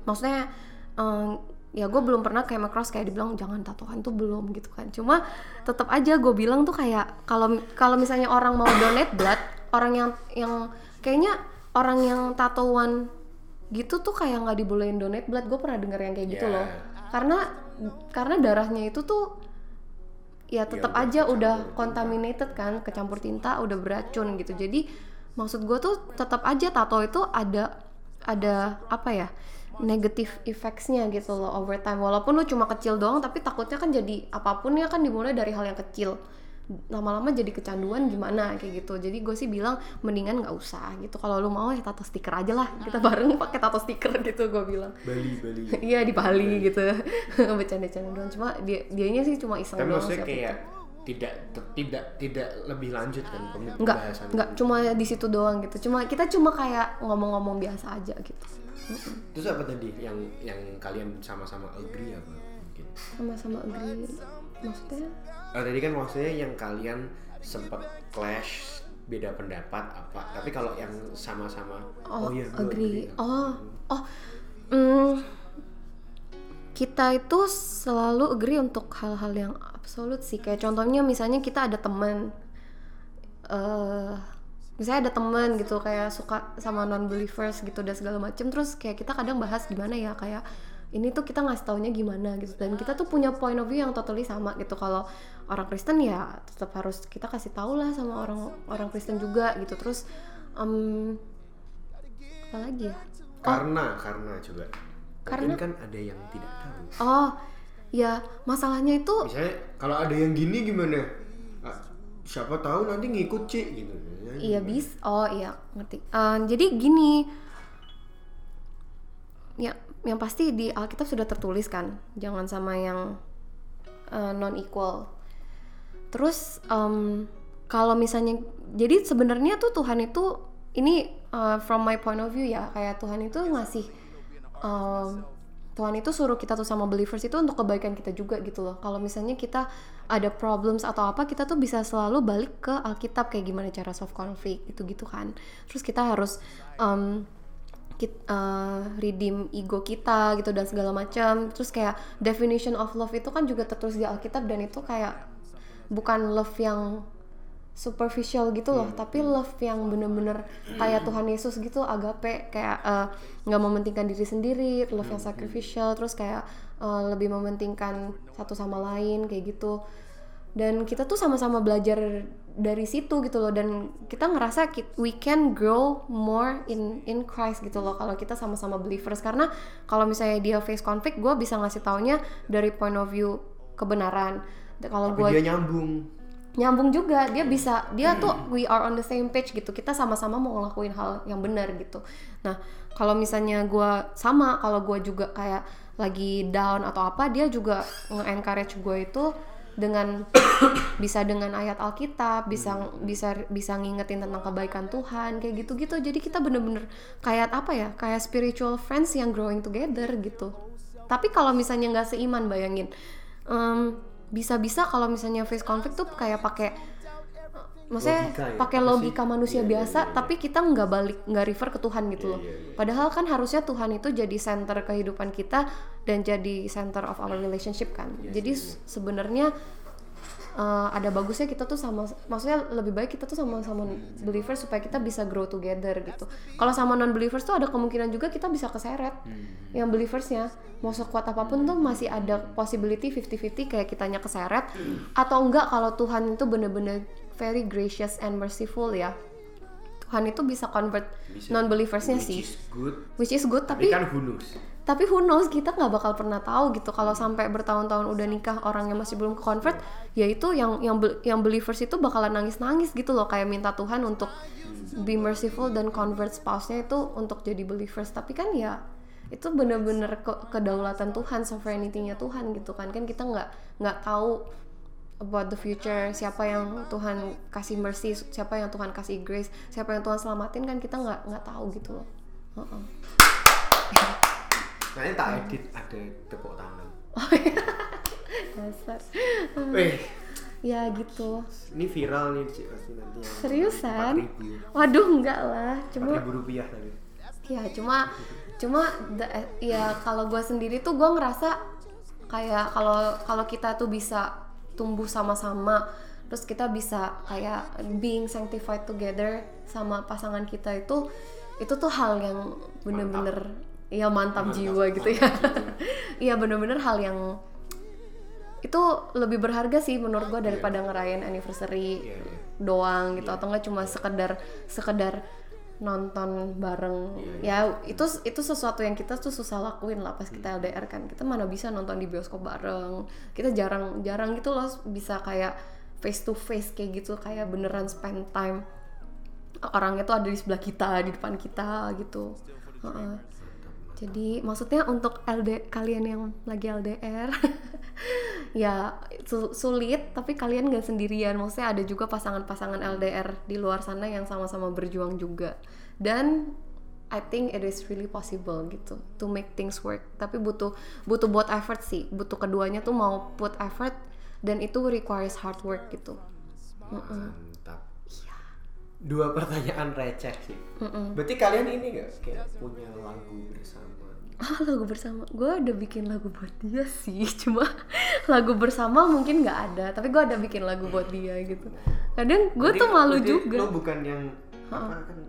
Maksudnya em, ya gue belum pernah kayak cross kayak dibilang jangan tatoan tuh belum gitu kan. Cuma tetap aja gue bilang tuh kayak kalau kalau misalnya orang mau donate blood orang yang yang kayaknya orang yang tatoan gitu tuh kayak nggak dibolehin donate blood. Gue pernah denger yang kayak gitu Yeah. loh. Karena karena darahnya itu tuh ya tetap udah aja udah contaminated kan kecampur tinta udah beracun gitu. Jadi maksud gue tuh tetap aja tato itu ada ada apa ya negative effectsnya gitu loh over time. Walaupun lu cuma kecil doang tapi takutnya kan jadi apa pun ya kan dimulai dari hal yang kecil lama-lama jadi kecanduan gimana kayak gitu. Jadi gue sih bilang mendingan nggak usah gitu. Kalau lu mau ya tato stiker aja lah. Kita bareng pakai tato stiker <laughs> gitu gue bilang. Bali Bali. <laughs> Iya di Bali gitu. <laughs> Bercanda-canda doang. Cuma dia dianya sih cuma iseng tapi doang siapa kayak tidak tidak tidak lebih lanjut kan pembahasan enggak cuma di situ doang gitu. Cuma kita cuma kayak ngomong-ngomong biasa aja gitu. terus apa tadi? Yang yang kalian sama-sama agree apa? Mungkin. Sama-sama agree. Maksudnya? Oh, tadi kan maksudnya yang kalian sempat clash beda pendapat apa tapi kalau yang sama-sama Oh, iya gua agree. Oh, oh. mm, kita itu selalu agree untuk hal-hal yang absolut sih. Kayak contohnya misalnya kita ada teman eh misalnya ada teman gitu kayak suka sama non believers gitu dan segala macem terus kayak kita kadang bahas gimana ya kayak ini tuh kita ngasih taunya gimana gitu. Dan kita tuh punya point of view yang totally sama gitu. Kalau orang Kristen ya tetap harus kita kasih tahu lah sama orang orang Kristen juga gitu. Terus em, apa lagi ya? Karena karena coba. Karena- Mungkin kan ada yang tidak tahu. Oh ya masalahnya itu misalnya kalau ada yang gini gimana? Ah, siapa tahu nanti ngikut cik gitu. Iya bis, oh iya ngerti. Eh, jadi gini, ya yang pasti di Alkitab sudah tertulis kan, jangan sama yang non equal. Terus em, kalau misalnya, jadi sebenarnya tuh Tuhan itu ini eh, from my point of view ya, kayak Tuhan itu ngasih em, Tuhan itu suruh kita tuh sama believers itu untuk kebaikan kita juga gitu loh. Kalau misalnya kita ada problems atau apa, kita tuh bisa selalu balik ke Alkitab kayak gimana cara solve konflik gitu-gitu kan. Terus kita harus um, kit, uh, redeem ego kita gitu dan segala macam. Terus kayak definition of love itu kan juga tertulis di Alkitab dan itu kayak bukan love yang superficial gitu loh, tapi love yang bener-bener kayak Tuhan Yesus gitu, agape kayak eh, nggak mementingkan diri sendiri, love yang sacrificial, terus kayak eh, lebih mementingkan satu sama lain kayak gitu. Dan kita tuh sama-sama belajar dari situ gitu loh. Dan kita ngerasa we can grow more in in Christ gitu loh kalau kita sama-sama believers. Karena kalau misalnya dia face conflict gue bisa ngasih taunya dari point of view kebenaran. Kalau gue dia nyambung. Nyambung juga. Dia bisa dia tuh we are on the same page gitu. Kita sama-sama mau ngelakuin hal yang benar gitu. Nah kalau misalnya gua sama kalau gua juga kayak lagi down atau apa dia juga nge-encourage gue itu dengan <coughs> bisa dengan ayat Alkitab bisa bisa bisa ngingetin tentang kebaikan Tuhan kayak gitu-gitu. Jadi kita bener-bener kayak apa ya kayak spiritual friends yang growing together gitu. Tapi kalau misalnya nggak seiman bayangin. Em, bisa-bisa kalau misalnya face conflict tuh kayak pakai maksudnya Logika ya? pakai sih? logika manusia Iya, iya, biasa iya, iya. tapi kita nggak balik nggak refer ke Tuhan gitu Iya, loh iya, iya. padahal kan harusnya Tuhan itu jadi center kehidupan kita dan jadi center of our relationship kan Iya, jadi iya, sebenarnya eh, ada bagusnya kita tuh sama maksudnya lebih baik kita tuh sama-sama believers supaya kita bisa grow together gitu kalau sama non believers tuh ada kemungkinan juga kita bisa keseret Hmm. yang believersnya mau sekuat apa pun tuh masih ada possibility 50-50 kayak kitanya keseret atau enggak kalau Tuhan itu bener-bener very gracious and merciful ya. Tuhan itu bisa convert Bisa. non believersnya Which sih. is good. Which is good tapi, tapi kan who knows? tapi who knows? Kita nggak bakal pernah tahu gitu. Kalau sampai bertahun-tahun udah nikah orang yang masih belum convert ya itu yang yang yang believers itu bakalan nangis-nangis gitu loh. Kayak minta Tuhan untuk be merciful dan convert spouse-nya itu untuk jadi believers. Tapi kan ya itu bener-bener ke- kedaulatan Tuhan sovereignty-nya Tuhan gitu kan. Kan kita nggak nggak tahu about the future siapa yang Tuhan kasih mercy siapa yang Tuhan kasih grace siapa yang Tuhan selamatin kan kita nggak nggak tahu gitu loh. Heeh. nanti tak edit ada tepuk tangan. <laughs> Dasar. Eh ya gitu. Ini viral nih pasti nanti yang seriusan? 4.000 waduh enggak lah. Cuma 4.000 rupiah tadi. Ya cuma cuma the- ya kalau gue sendiri tuh gue ngerasa kayak kalau kalau kita tuh bisa tumbuh sama-sama terus kita bisa kayak being sanctified together sama pasangan kita itu itu tuh hal yang bener-bener ya mantap, jiwa gitu ya. <laughs> Iya bener-bener hal yang itu lebih berharga sih menurut gue daripada ngerayain anniversary Iya, iya. doang gitu atau enggak cuma sekedar sekedar nonton bareng. Iya, ya itu itu sesuatu yang kita tuh susah lakuin lah pas kita LDR kan. Kita mana bisa nonton di bioskop bareng. Kita jarang jarang gitu loh bisa kayak face to face kayak gitu kayak beneran spend time. Orangnya tuh ada di sebelah kita di depan kita gitu. Heeh. Jadi maksudnya untuk LD kalian yang lagi LDR <laughs> ya su- sulit tapi kalian gak sendirian maksudnya ada juga pasangan-pasangan LDR di luar sana yang sama-sama berjuang juga dan I think it is really possible gitu to make things work tapi butuh butuh buat effort sih butuh keduanya tuh mau put effort dan itu requires hard work gitu Mm-mm. Mantap. Iya. Dua pertanyaan receh sih. Berarti kalian ini gak kayak punya lagu bersama? Ah, lagu bersama gue udah bikin lagu buat dia sih <laughs> cuma lagu bersama mungkin nggak ada tapi gue ada bikin lagu buat dia gitu. Kadang gue tuh malu berarti juga. Lo bukan yang apa kan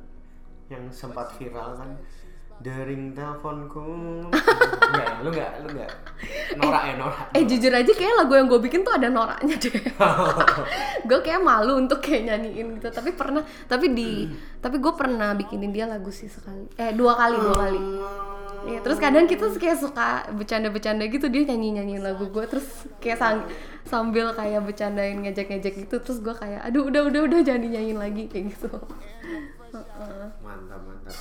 yang sempat viral kan? Dering teleponku. <laughs> Enggak ya, lu enggak lu enggak norak ya norak eh jujur aja kayak lagu yang gue bikin tuh ada noraknya deh. <laughs> Gue kayak malu untuk kayak nyanyiin gitu tapi pernah tapi di tapi gue pernah bikinin dia lagu sih sekali. Eh dua kali dua kali Iya, terus kadang kita kayak suka bercanda-bercanda gitu dia nyanyi-nyanyiin lagu gue terus kayak sang- sambil kayak bercandain ngejek-ngejek gitu terus gue kayak aduh udah udah udah jangan dinyanyiin lagi kayak gitu. Heeh. mantap mantap.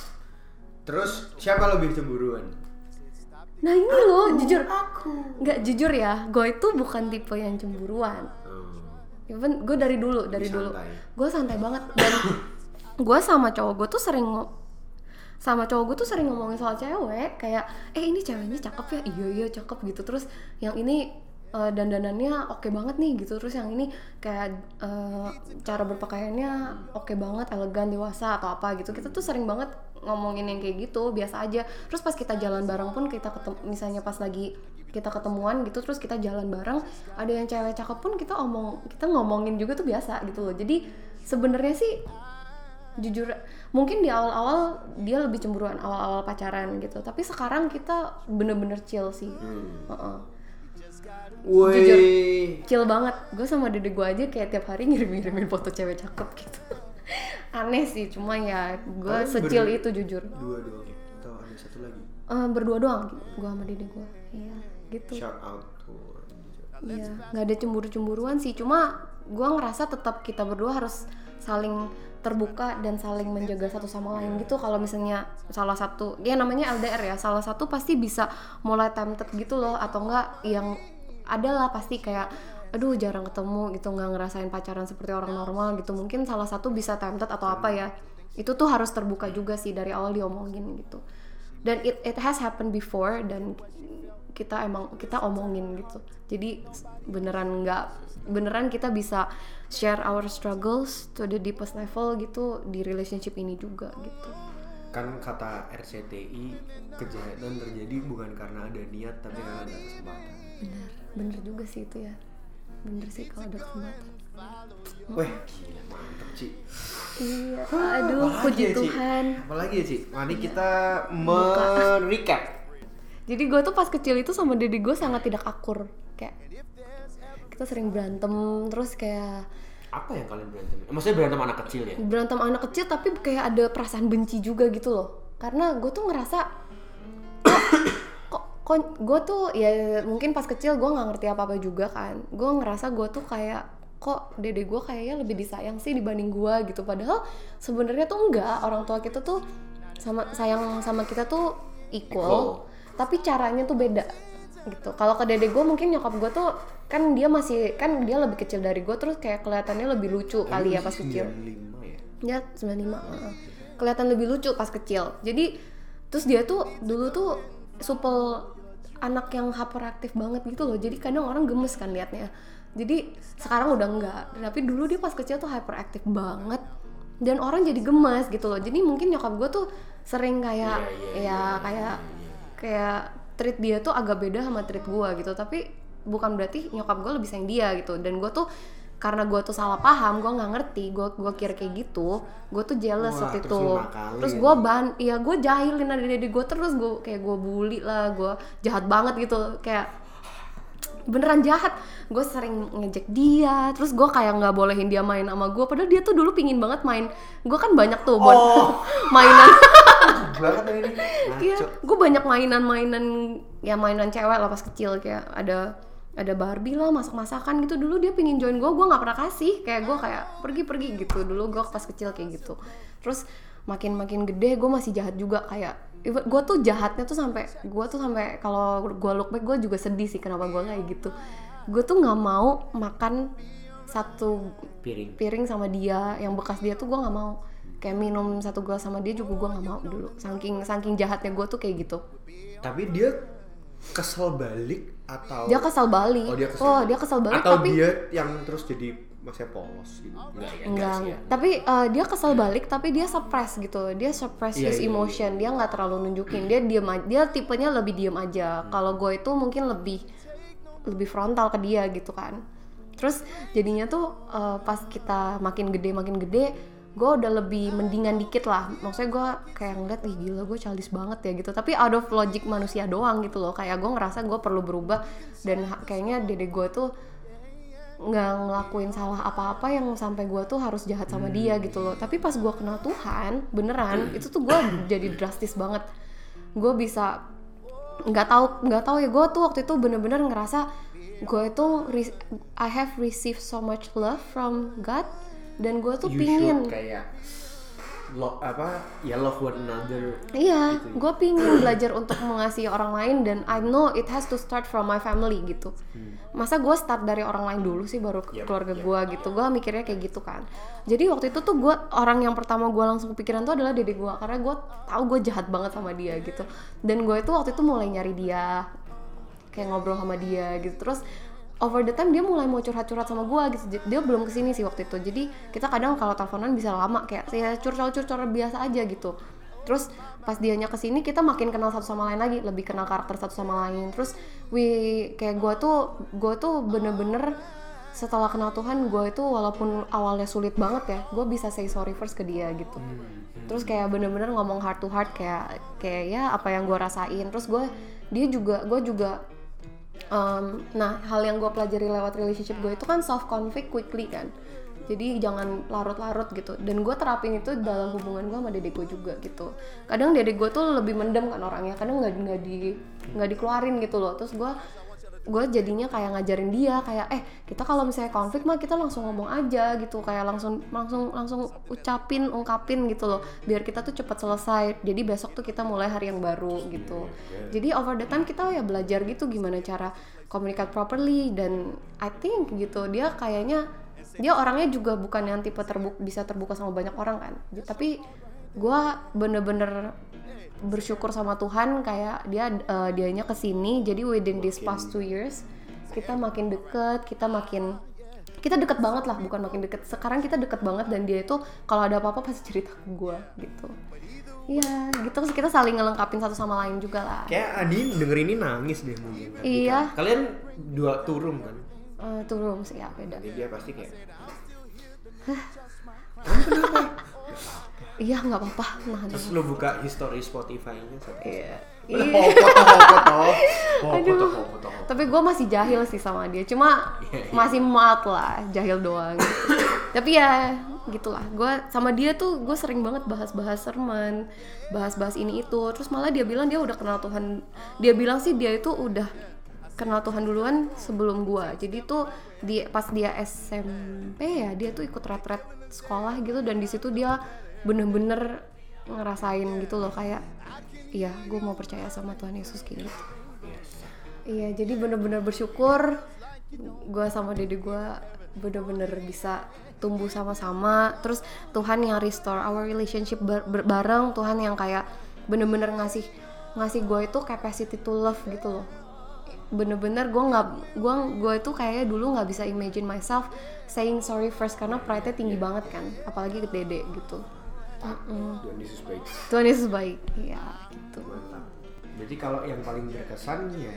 Terus siapa lebih cemburuan? Nah ini loh jujur. nggak jujur ya gue itu bukan tipe yang cemburuan. Hmm. even gue dari dulu dari Lebih dulu. gue santai banget dan gue sama cowok gue tuh sering sama cowok gue tuh sering ngomongin soal cewek kayak eh ini ceweknya cakep ya? Iya iya cakep gitu. Terus yang ini eh, dandanannya oke banget nih gitu. Terus yang ini kayak eh, cara berpakaiannya oke banget elegan dewasa atau apa gitu. Kita tuh sering banget ngomongin yang kayak gitu biasa aja. Terus pas kita jalan bareng pun kita ketemu misalnya pas lagi kita ketemuan gitu terus kita jalan bareng ada yang cewek cakep pun kita omong kita ngomongin juga tuh biasa gitu loh. Jadi sebenarnya sih jujur mungkin di awal-awal dia lebih cemburuan awal-awal pacaran gitu. Tapi sekarang kita bener-bener chill sih. Heeh. Woi, Jujur. chill banget. Gue sama dede gue aja kayak tiap hari ngirim-ngirimin foto cewek cakep gitu. <laughs> Aneh sih cuma ya gue secil itu jujur. dua dua atau ada satu lagi? Eh, berdua doang gue sama dede gue iya gitu. Shout out to Iya, nggak ada cemburu-cemburuan sih. Cuma gua ngerasa tetap kita berdua harus saling terbuka dan saling menjaga satu sama lain gitu. Kalau misalnya salah satu, ya namanya LDR ya, salah satu pasti bisa mulai tempted gitu loh, atau enggak yang adalah pasti kayak aduh jarang ketemu gitu nggak ngerasain pacaran seperti orang normal gitu. Mungkin salah satu bisa tempted atau apa ya. Itu tuh harus terbuka juga sih dari awal diomongin gitu. Dan it it has happened before dan kita emang kita omongin gitu. Jadi beneran nggak beneran kita bisa share our struggles to the deepest level gitu di relationship ini juga gitu. Kan kata RCTI kejahatan terjadi bukan karena ada niat tapi karena ada kesempatan. Bener bener juga sih itu ya. Bener sih kalau ada kesempatan. Weh, gila mantep Ci. Iya aduh puji ya? Tuhan. Apalagi ya Ci? Mari kita merecap jadi gue tuh pas kecil itu sama dede gue sangat tidak akur kayak kita sering berantem terus kayak Apa yang kalian berantem? Eh, Maksudnya berantem anak kecil ya? berantem anak kecil tapi kayak ada perasaan benci juga gitu loh karena gue tuh ngerasa <coughs> kok kok, kok gue tuh ya mungkin pas kecil gue nggak ngerti apa apa juga kan gue ngerasa gue tuh kayak kok dede gue kayaknya lebih disayang sih dibanding gue gitu padahal sebenarnya tuh enggak orang tua kita tuh sama sayang sama kita tuh equal, Equal. Tapi caranya tuh beda gitu. Kalau ke dede gue mungkin nyokap gue tuh kan dia masih kan dia lebih kecil dari gue terus kayak kelihatannya lebih lucu kali ya pas kecil. 95 ya? Ya 95 heeh. Kelihatan lebih lucu pas kecil. Jadi Terus dia tuh Dulu tuh Supel Anak yang hyperaktif banget gitu loh. Jadi kadang orang gemes kan liatnya. Jadi sekarang udah enggak. Tapi dulu dia pas kecil tuh hyperaktif banget. Dan orang jadi gemes gitu loh. Jadi mungkin nyokap gue tuh Sering kayak Iya, iya, Ya kayak Kayak Treat dia tuh agak beda sama treat gue gitu. Tapi bukan berarti nyokap gue lebih sayang dia gitu. Dan gue tuh karena gue tuh salah paham gue nggak ngerti gue gua kira kayak gitu gue tuh jealous Wah, waktu terus itu. terus gue ban iya gue jahilin ada dede gue terus gue kayak gue bully lah gue jahat banget gitu. Kayak beneran jahat. Gue sering ngejek dia terus gue kayak nggak bolehin dia main sama gue padahal dia tuh dulu pingin banget main. Gue kan banyak tuh buat Oh. <laughs> mainan. <laughs> Banget ya ini Iya, gue banyak mainan-mainan ya mainan cewek lah pas kecil. Kayak ada ada Barbie lah masak-masakan gitu. Dulu dia pingin join gue gue nggak pernah kasih. Kayak gue kayak pergi-pergi gitu. Dulu gue pas kecil kayak gitu. Terus makin makin gede gue masih jahat juga. Kayak gue tuh jahatnya tuh sampai gue tuh sampai kalau gue look back gue juga sedih sih kenapa gue kayak gitu. Gue tuh nggak mau makan satu piring. piring sama dia yang bekas dia tuh gue nggak mau. Kayak minum satu gelas sama dia juga gue nggak mau dulu. Saking saking jahatnya gue tuh kayak gitu. Tapi dia kesel balik atau dia kesal balik. Oh, dia kesel oh balik. dia kesal balik atau tapi dia yang terus jadi masih polos gitu. Enggak ya enggak sih ya. tapi eh, dia kesal balik tapi dia suppress gitu dia suppress Iya, his iya, iya. emotion. Dia nggak terlalu nunjukin. Dia diem aja dia tipenya lebih diem aja. Hmm. kalau gue itu mungkin lebih lebih frontal ke dia gitu kan. Terus jadinya tuh eh, pas kita makin gede makin gede gue udah lebih mendingan dikit lah. Maksudnya gue kayak ngeliat ih gila gue childish banget ya gitu. Tapi out of logic manusia doang gitu loh. Kayak gue ngerasa gue perlu berubah. Dan kayaknya dede gue tuh nggak ngelakuin salah apa-apa yang sampai gue tuh harus jahat sama dia gitu loh. Tapi pas gue kenal Tuhan beneran itu tuh gue jadi drastis banget. Gue bisa nggak tahu nggak tahu ya gue tuh waktu itu bener-bener ngerasa gue itu I have received so much love from God dan gue tuh you pingin. kayak lo apa ya love one another Iya, Gitu. gue pingin belajar untuk mengasihi orang lain dan I know it has to start from my family gitu. Masa gue start dari orang lain dulu sih baru Yep, keluarga yep. gue gitu. Gue mikirnya kayak gitu kan. Jadi waktu itu tuh gue orang yang pertama gue langsung kepikiran tuh adalah dede gue karena gue tahu gue jahat banget sama dia gitu. Dan gue itu waktu itu mulai nyari dia, kayak ngobrol sama dia gitu. Terus over the time dia mulai mau curhat-curhat sama gue gitu. Dia belum ke sini sih waktu itu. Jadi kita kadang kalau teleponan bisa lama kayak ya curcol-curcol biasa aja gitu. Terus pas dianya ke sini kita makin kenal satu sama lain lagi lebih kenal karakter satu sama lain. Terus we kayak gue tuh gue tuh bener-bener setelah kenal Tuhan gue itu walaupun awalnya sulit banget ya gue bisa say sorry first ke dia gitu. Terus kayak bener-bener ngomong heart to heart kayak kayak ya apa yang gue rasain. Terus gue dia juga gue juga Um, nah hal yang gue pelajari lewat relationship gue itu kan self conflict quickly kan. Jadi jangan larut-larut gitu. Dan gue terapin itu dalam hubungan gue sama dede gue juga gitu. Kadang dede gue tuh lebih mendem kan orangnya. Kadang nggak nggak di nggak dikeluarin gitu loh. Terus gue gue jadinya kayak ngajarin dia kayak eh kita kalau misalnya konflik mah kita langsung ngomong aja gitu. Kayak langsung langsung langsung ucapin ungkapin gitu loh biar kita tuh cepat selesai. Jadi besok tuh kita mulai hari yang baru gitu. jadi over the time kita ya belajar gitu gimana cara communicate properly. Dan I think gitu dia kayaknya dia orangnya juga bukan yang tipe terbuka bisa terbuka sama banyak orang kan. Tapi gue bener-bener bersyukur sama Tuhan kayak dia eh, dianya ke sini jadi within this past two years kita makin deket kita makin kita deket banget lah bukan makin deket. Sekarang kita deket banget dan dia itu kalau ada apa-apa pasti cerita ke gue gitu. Iya gitu. Terus kita saling ngelengkapin satu sama lain juga lah. Kayak Adi denger ini nangis deh mungkin. Iya. kalian dua turun kan? Eh, two rooms ya beda. Jadi dia pasti kayak iya nggak apa-apa. Nah terus lu buka history Spotify-nya iya. Aduh. tapi gue masih jahil sih sama dia. Cuma Iya, iya. masih mild lah jahil doang. <coughs> Tapi ya gitulah. Gue sama dia tuh gue sering banget bahas-bahas sermon bahas-bahas ini itu. Terus malah dia bilang dia udah kenal Tuhan. Dia bilang sih dia itu udah kenal Tuhan duluan sebelum gue jadi tuh di pas dia SMP ya dia tuh ikut retret sekolah gitu. Dan di situ dia bener-bener ngerasain gitu loh kayak iya gue mau percaya sama Tuhan Yesus kayak gitu Iya, jadi bener-bener bersyukur gue sama dede gue bener-bener bisa tumbuh sama-sama. Terus Tuhan yang restore our relationship bar- bar- bareng, Tuhan yang kayak bener-bener ngasih ngasih gue itu capacity to love gitu loh. Bener-bener gue nggak gue gue itu kayaknya dulu nggak bisa imagine myself saying sorry first karena pride-nya tinggi banget kan, apalagi ke dede gitu. Mm-mm. Tuhan Yesus baik Tuhan Yesus baik, iya gitu. mantap jadi kalau yang paling berkesan ya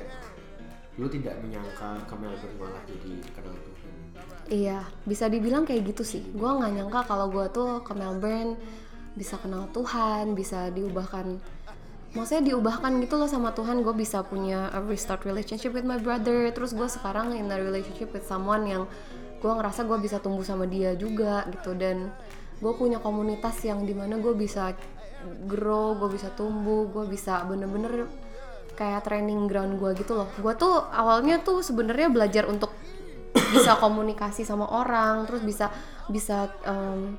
lu tidak menyangka ke Melbourne malah jadi kenal Tuhan Iya, bisa dibilang kayak gitu sih. Gue nggak nyangka kalau gue tuh ke Melbourne bisa kenal Tuhan, bisa diubahkan. Maksudnya diubahkan gitu loh sama Tuhan. Gue bisa punya a restart relationship with my brother. Terus gue sekarang in a relationship with someone yang gue ngerasa gue bisa tumbuh sama dia juga gitu. Dan gue punya komunitas yang di mana gue bisa grow, gue bisa tumbuh, gue bisa bener-bener kayak training ground gue gitu loh. Gue tuh awalnya tuh sebenarnya belajar untuk bisa <coughs> komunikasi sama orang terus bisa bisa em,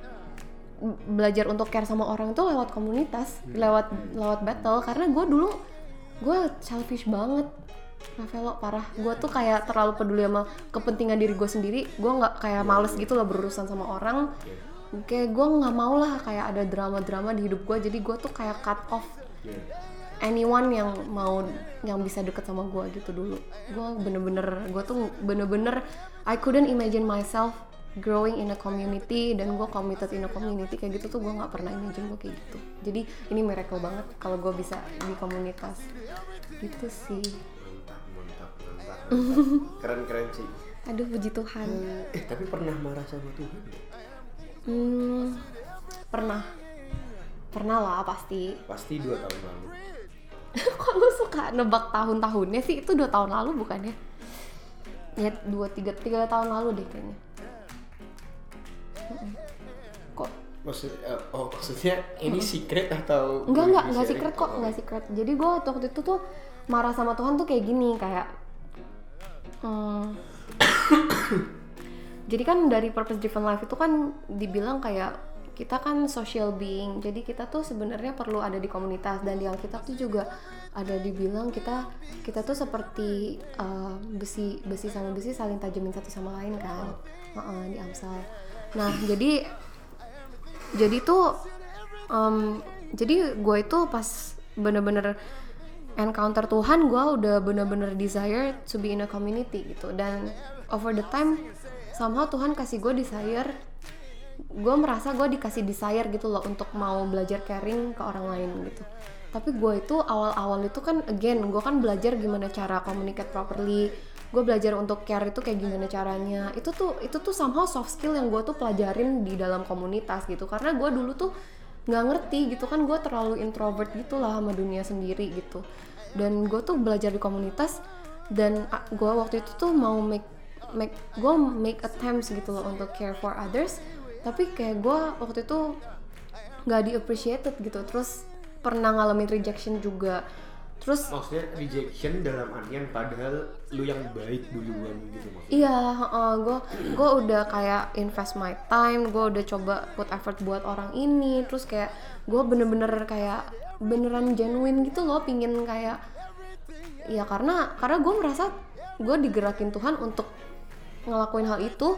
belajar untuk care sama orang itu lewat komunitas lewat lewat battle. Karena gue dulu gue selfish banget. Ravelo parah. Gue tuh kayak terlalu peduli sama kepentingan diri gue sendiri. Gue nggak kayak males gitu loh berurusan sama orang kayak gue nggak mau lah kayak ada drama-drama di hidup gue jadi gue tuh kayak cut off anyone yang mau yang bisa deket sama gue gitu dulu. Gue bener-bener gue tuh bener-bener I couldn't imagine myself growing in a community dan gue committed in a community kayak gitu tuh gue nggak pernah imagine gue kayak gitu. Jadi ini miracle banget kalau gue bisa di komunitas. Gitu sih. Mantap mantap mantap. <laughs> Keren keren sih. Aduh puji Tuhan. Eh tapi pernah marah sama Tuhan? Hmm, pernah. Pernah lah pasti. Pasti dua tahun lalu. <laughs> Kok lu suka nebak tahun-tahunnya sih? Itu dua tahun lalu bukannya ya? Dua tiga tiga tahun lalu deh kayaknya. Kok? Maksud eh, oh maksudnya ini secret atau enggak enggak enggak secret? kok Oh, enggak secret. Jadi gue waktu itu tuh marah sama Tuhan tuh kayak gini kayak hmm, jadi kan dari purpose driven life itu kan dibilang kayak kita kan social being. Jadi kita tuh sebenarnya perlu ada di komunitas. Dan di Alkitab tuh juga ada dibilang kita kita tuh seperti uh, besi besi sama besi saling tajamin satu sama lain kan. Heeh, di Amsal. Nah jadi jadi tuh em, jadi gue itu pas bener-bener encounter Tuhan gue udah bener-bener desire to be in a community gitu. Dan over the time somehow Tuhan kasih gue desire. Gue merasa gue dikasih desire gitu loh untuk mau belajar caring ke orang lain gitu. Tapi gue itu awal-awal itu kan again gue kan belajar gimana cara communicate properly. Gue belajar untuk care itu kayak gimana caranya. Itu tuh itu tuh somehow soft skill yang gue tuh pelajarin di dalam komunitas gitu. Karena gue dulu tuh nggak ngerti gitu kan gue terlalu introvert gitu lah sama dunia sendiri gitu. Dan gue tuh belajar di komunitas dan gue waktu itu tuh mau make make gue make attempts gitu loh untuk care for others. Tapi kayak gue waktu itu nggak di appreciated gitu. Terus pernah ngalamin rejection juga. Terus maksudnya rejection dalam artian padahal lu yang baik duluan gitu maksudnya? Iya, gue gue udah kayak invest my time, gue udah coba put effort buat orang ini, terus kayak gue bener-bener kayak beneran genuine gitu loh, pingin kayak ya karena karena gue merasa gue digerakin Tuhan untuk ngelakuin hal itu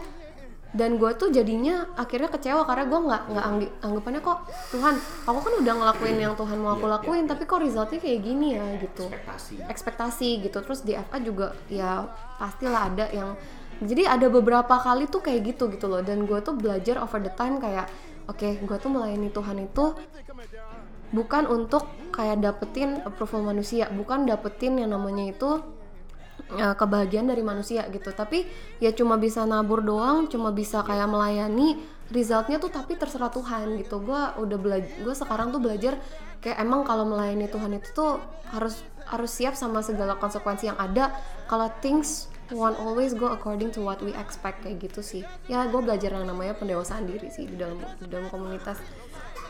dan gue tuh jadinya akhirnya kecewa karena gue nggak nggak anggi- anggapannya kok Tuhan aku kan udah ngelakuin yang Tuhan mau aku Iya, iya, lakuin tapi kok resultnya kayak gini ya gitu. Ekspektasi. Ekspektasi gitu. Terus di FA juga ya pastilah ada yang jadi ada beberapa kali tuh kayak gitu gitu loh. Dan gue tuh belajar over the time kayak oke gue tuh melayani Tuhan itu bukan untuk kayak dapetin approval manusia bukan dapetin yang namanya itu eh, kebahagiaan dari manusia gitu. Tapi ya cuma bisa nabur doang cuma bisa kayak melayani resultnya tuh tapi terserah Tuhan gitu. Gue udah belajar gue sekarang tuh belajar kayak emang kalau melayani Tuhan itu tuh harus harus siap sama segala konsekuensi yang ada. Kalau things won't always go according to what we expect kayak gitu sih. Ya gue belajar yang namanya pendewasaan diri sih di dalam di dalam komunitas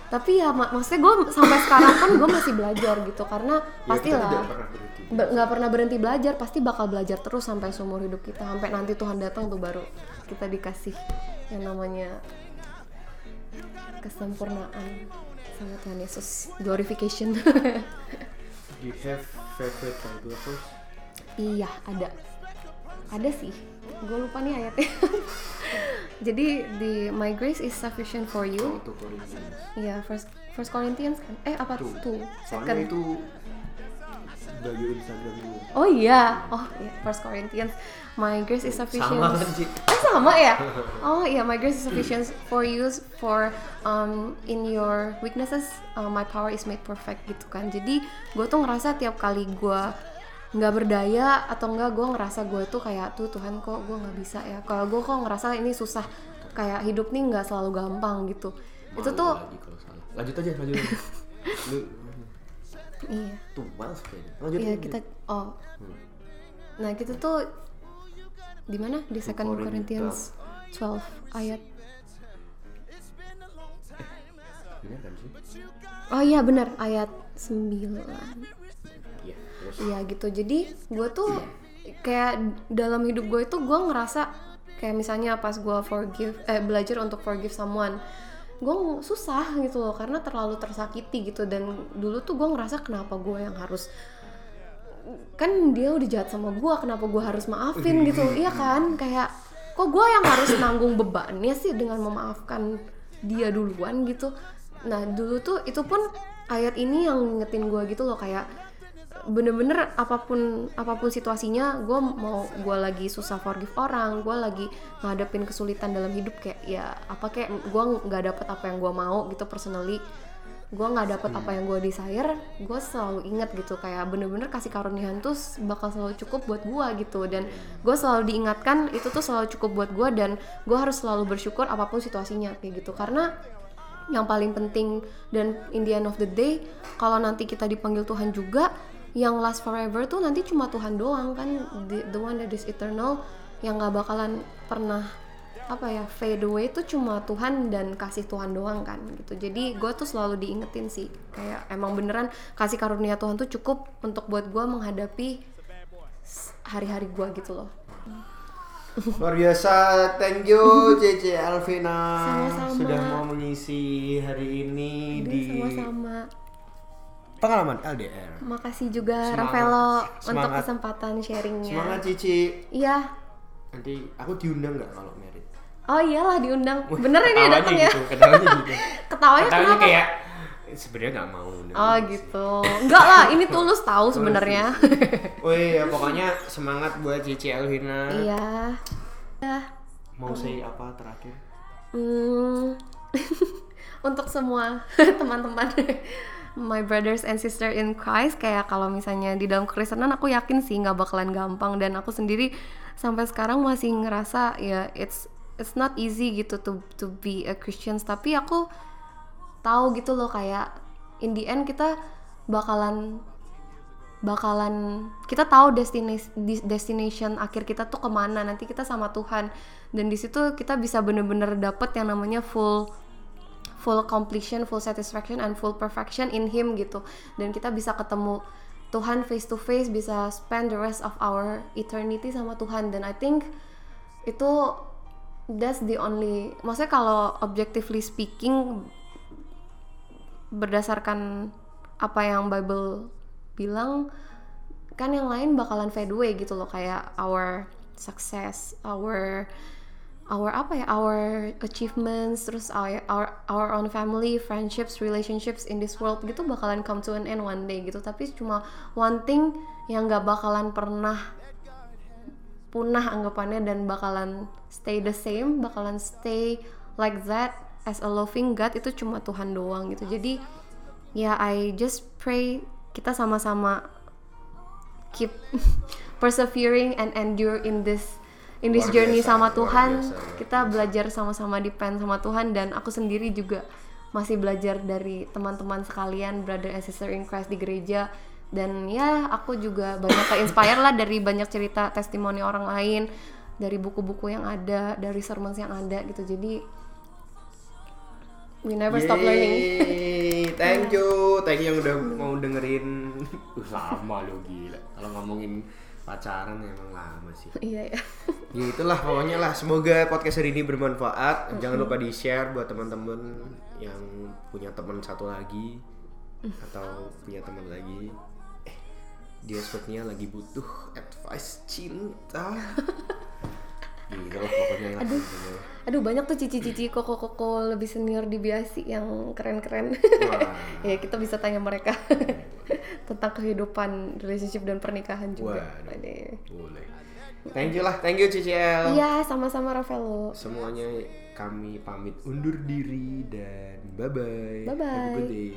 tapi ya mak maksudnya gue sampai sekarang kan gue masih belajar gitu karena ya, pastilah kita tidak pernah nggak pernah berhenti belajar pasti bakal belajar terus sampai seumur hidup kita sampai nanti Tuhan datang tuh baru kita dikasih yang namanya kesempurnaan sama Tuhan Yesus glorification. <laughs> Do you have favorite Bible verse? Iya ada. Ada sih gue lupa nih ayatnya <laughs> jadi di My grace is sufficient for you Iya, first first Corinthians kan? Eh apa tuh tuh? soalnya Second. itu bagi Instagram gue Oh iya, oh iya, first Corinthians. My grace is sufficient. sama kan sih Eh sama ya? <laughs> Oh iya, my grace is sufficient for you for um, in your weaknesses uh, my power is made perfect gitu kan. Jadi gue tuh ngerasa tiap kali gue nggak berdaya atau enggak gue ngerasa gue tuh kayak tuh Tuhan kok gue nggak bisa ya. Kalau gue kok ngerasa ini susah kayak hidup nih nggak selalu gampang gitu. Itu Malu tuh lagi kalau salah lanjut aja lanjut aja <laughs> lu iya. tuh males kayaknya lanjut Iya kita oh. Nah kita tuh di mana di Second Corinthians 12 ayat. bener kan sih Oh iya benar ayat 9 iya terus? Iya gitu. Jadi gue tuh kayak dalam hidup gue itu gue ngerasa kayak misalnya pas gue forgive eh belajar untuk forgive someone gue susah gitu loh karena terlalu tersakiti gitu. Dan dulu tuh gue ngerasa kenapa gue yang harus kan dia udah jahat sama gue kenapa gue harus maafin gitu? <laughs> Iya kan? Kayak kok gue yang harus nanggung bebannya sih dengan memaafkan dia duluan gitu? Nah dulu tuh itu pun ayat ini yang ngingetin gue gitu loh kayak bener-bener apa pun apa pun situasinya gue mau gue lagi susah forgive orang gue lagi ngadepin kesulitan dalam hidup kayak ya apa kayak gue nggak dapet apa yang gue mau gitu personally. Gue nggak dapet apa yang gue desire gue selalu inget gitu kayak bener-bener kasih karunia tuh bakal selalu cukup buat gue gitu. Dan gue selalu diingatkan itu tuh selalu cukup buat gue dan gue harus selalu bersyukur apa pun situasinya kayak gitu. Karena yang paling penting dan in the end of the day kalau nanti kita dipanggil Tuhan juga yang last forever tuh nanti cuma Tuhan doang kan? The, the one that is eternal yang nggak bakalan pernah apa ya fade away itu cuma Tuhan dan kasih Tuhan doang kan? Gitu. Jadi gue tuh selalu diingetin sih. Kayak emang beneran kasih karunia Tuhan tuh cukup untuk buat gue menghadapi hari-hari gue gitu loh. Luar biasa. Thank you <laughs> Cece Alvina. Sama-sama. sudah mau mengisi hari ini Udah, di sama-sama pengalaman LDR makasih juga Semangat. Rafaelo untuk kesempatan sharingnya. Semangat Cici. Iya. Nanti aku diundang nggak kalau merit? Oh iyalah diundang. Bener ini datang ya? gitu, ketawanya gitu. <laughs> Ketawanya ketawanya kenapa? kayak sebenarnya nggak mau oh gitu. Enggak lah ini tulus tahu sebenarnya. <laughs> Wih, ya pokoknya semangat buat Cici Alvina. iya. Ya. Mau say apa terakhir? Hmm, <laughs> untuk semua teman-teman my brothers and sister in Christ kayak kalau misalnya di dalam kekristenan aku yakin sih nggak bakalan gampang. Dan aku sendiri sampai sekarang masih ngerasa ya it's it's not easy gitu to to be a Christian. Tapi aku tahu gitu loh kayak in the end kita bakalan bakalan kita tahu destination destination akhir kita tuh ke mana. Nanti kita sama Tuhan. Dan di situ kita bisa bener-bener dapet yang namanya full full completion, full satisfaction and full perfection in Him gitu. Dan kita bisa ketemu Tuhan face to face bisa spend the rest of our eternity sama Tuhan. Dan I think itu that's the only maksudnya kalau objectively speaking berdasarkan apa yang Bible bilang kan yang lain bakalan fade away gitu loh. Kayak our success, our our apa ya, our achievements, terus our our, our own family, friendships, relationships in this world gitu bakalan come to an end one day gitu. Tapi cuma one thing yang nggak bakalan pernah punah anggapannya dan bakalan stay the same, bakalan stay like that as a loving God itu cuma Tuhan doang gitu. Jadi ya I just pray kita sama-sama keep <laughs> persevering and endure in this in this Luar journey biasa, sama Tuhan. biasa, kita belajar sama-sama depend sama Tuhan dan aku sendiri juga masih belajar dari teman-teman sekalian, brother and sister in Christ di gereja dan ya aku juga banyak ke-inspire lah dari banyak cerita testimoni orang lain, dari buku-buku yang ada, dari sermons yang ada gitu. Jadi we never stop learning. Yeay, <laughs> Thank you, thank you yang udah mau dengerin. <laughs> Uh, lama lo gila. Kalau ngomongin pacaran emang lama sih. <laughs> Iya ya. Ya itulah pokoknya lah. Semoga podcast hari ini bermanfaat. Jangan lupa di share buat teman-teman yang punya teman satu lagi atau punya teman lagi. Eh, dia sepertinya lagi butuh advice cinta. <laughs> Lah pokoknya lah. Aduh banyak tuh cici-cici koko-koko lebih senior di Biasi yang keren-keren. <laughs> Ya kita bisa tanya mereka <laughs> tentang kehidupan relationship dan pernikahan juga. Waduh. Aduh. Boleh. Thank you lah, thank you CCL. Iya sama-sama Rafaelo. Semuanya kami pamit undur diri dan bye bye. Bye-bye. Have a good day.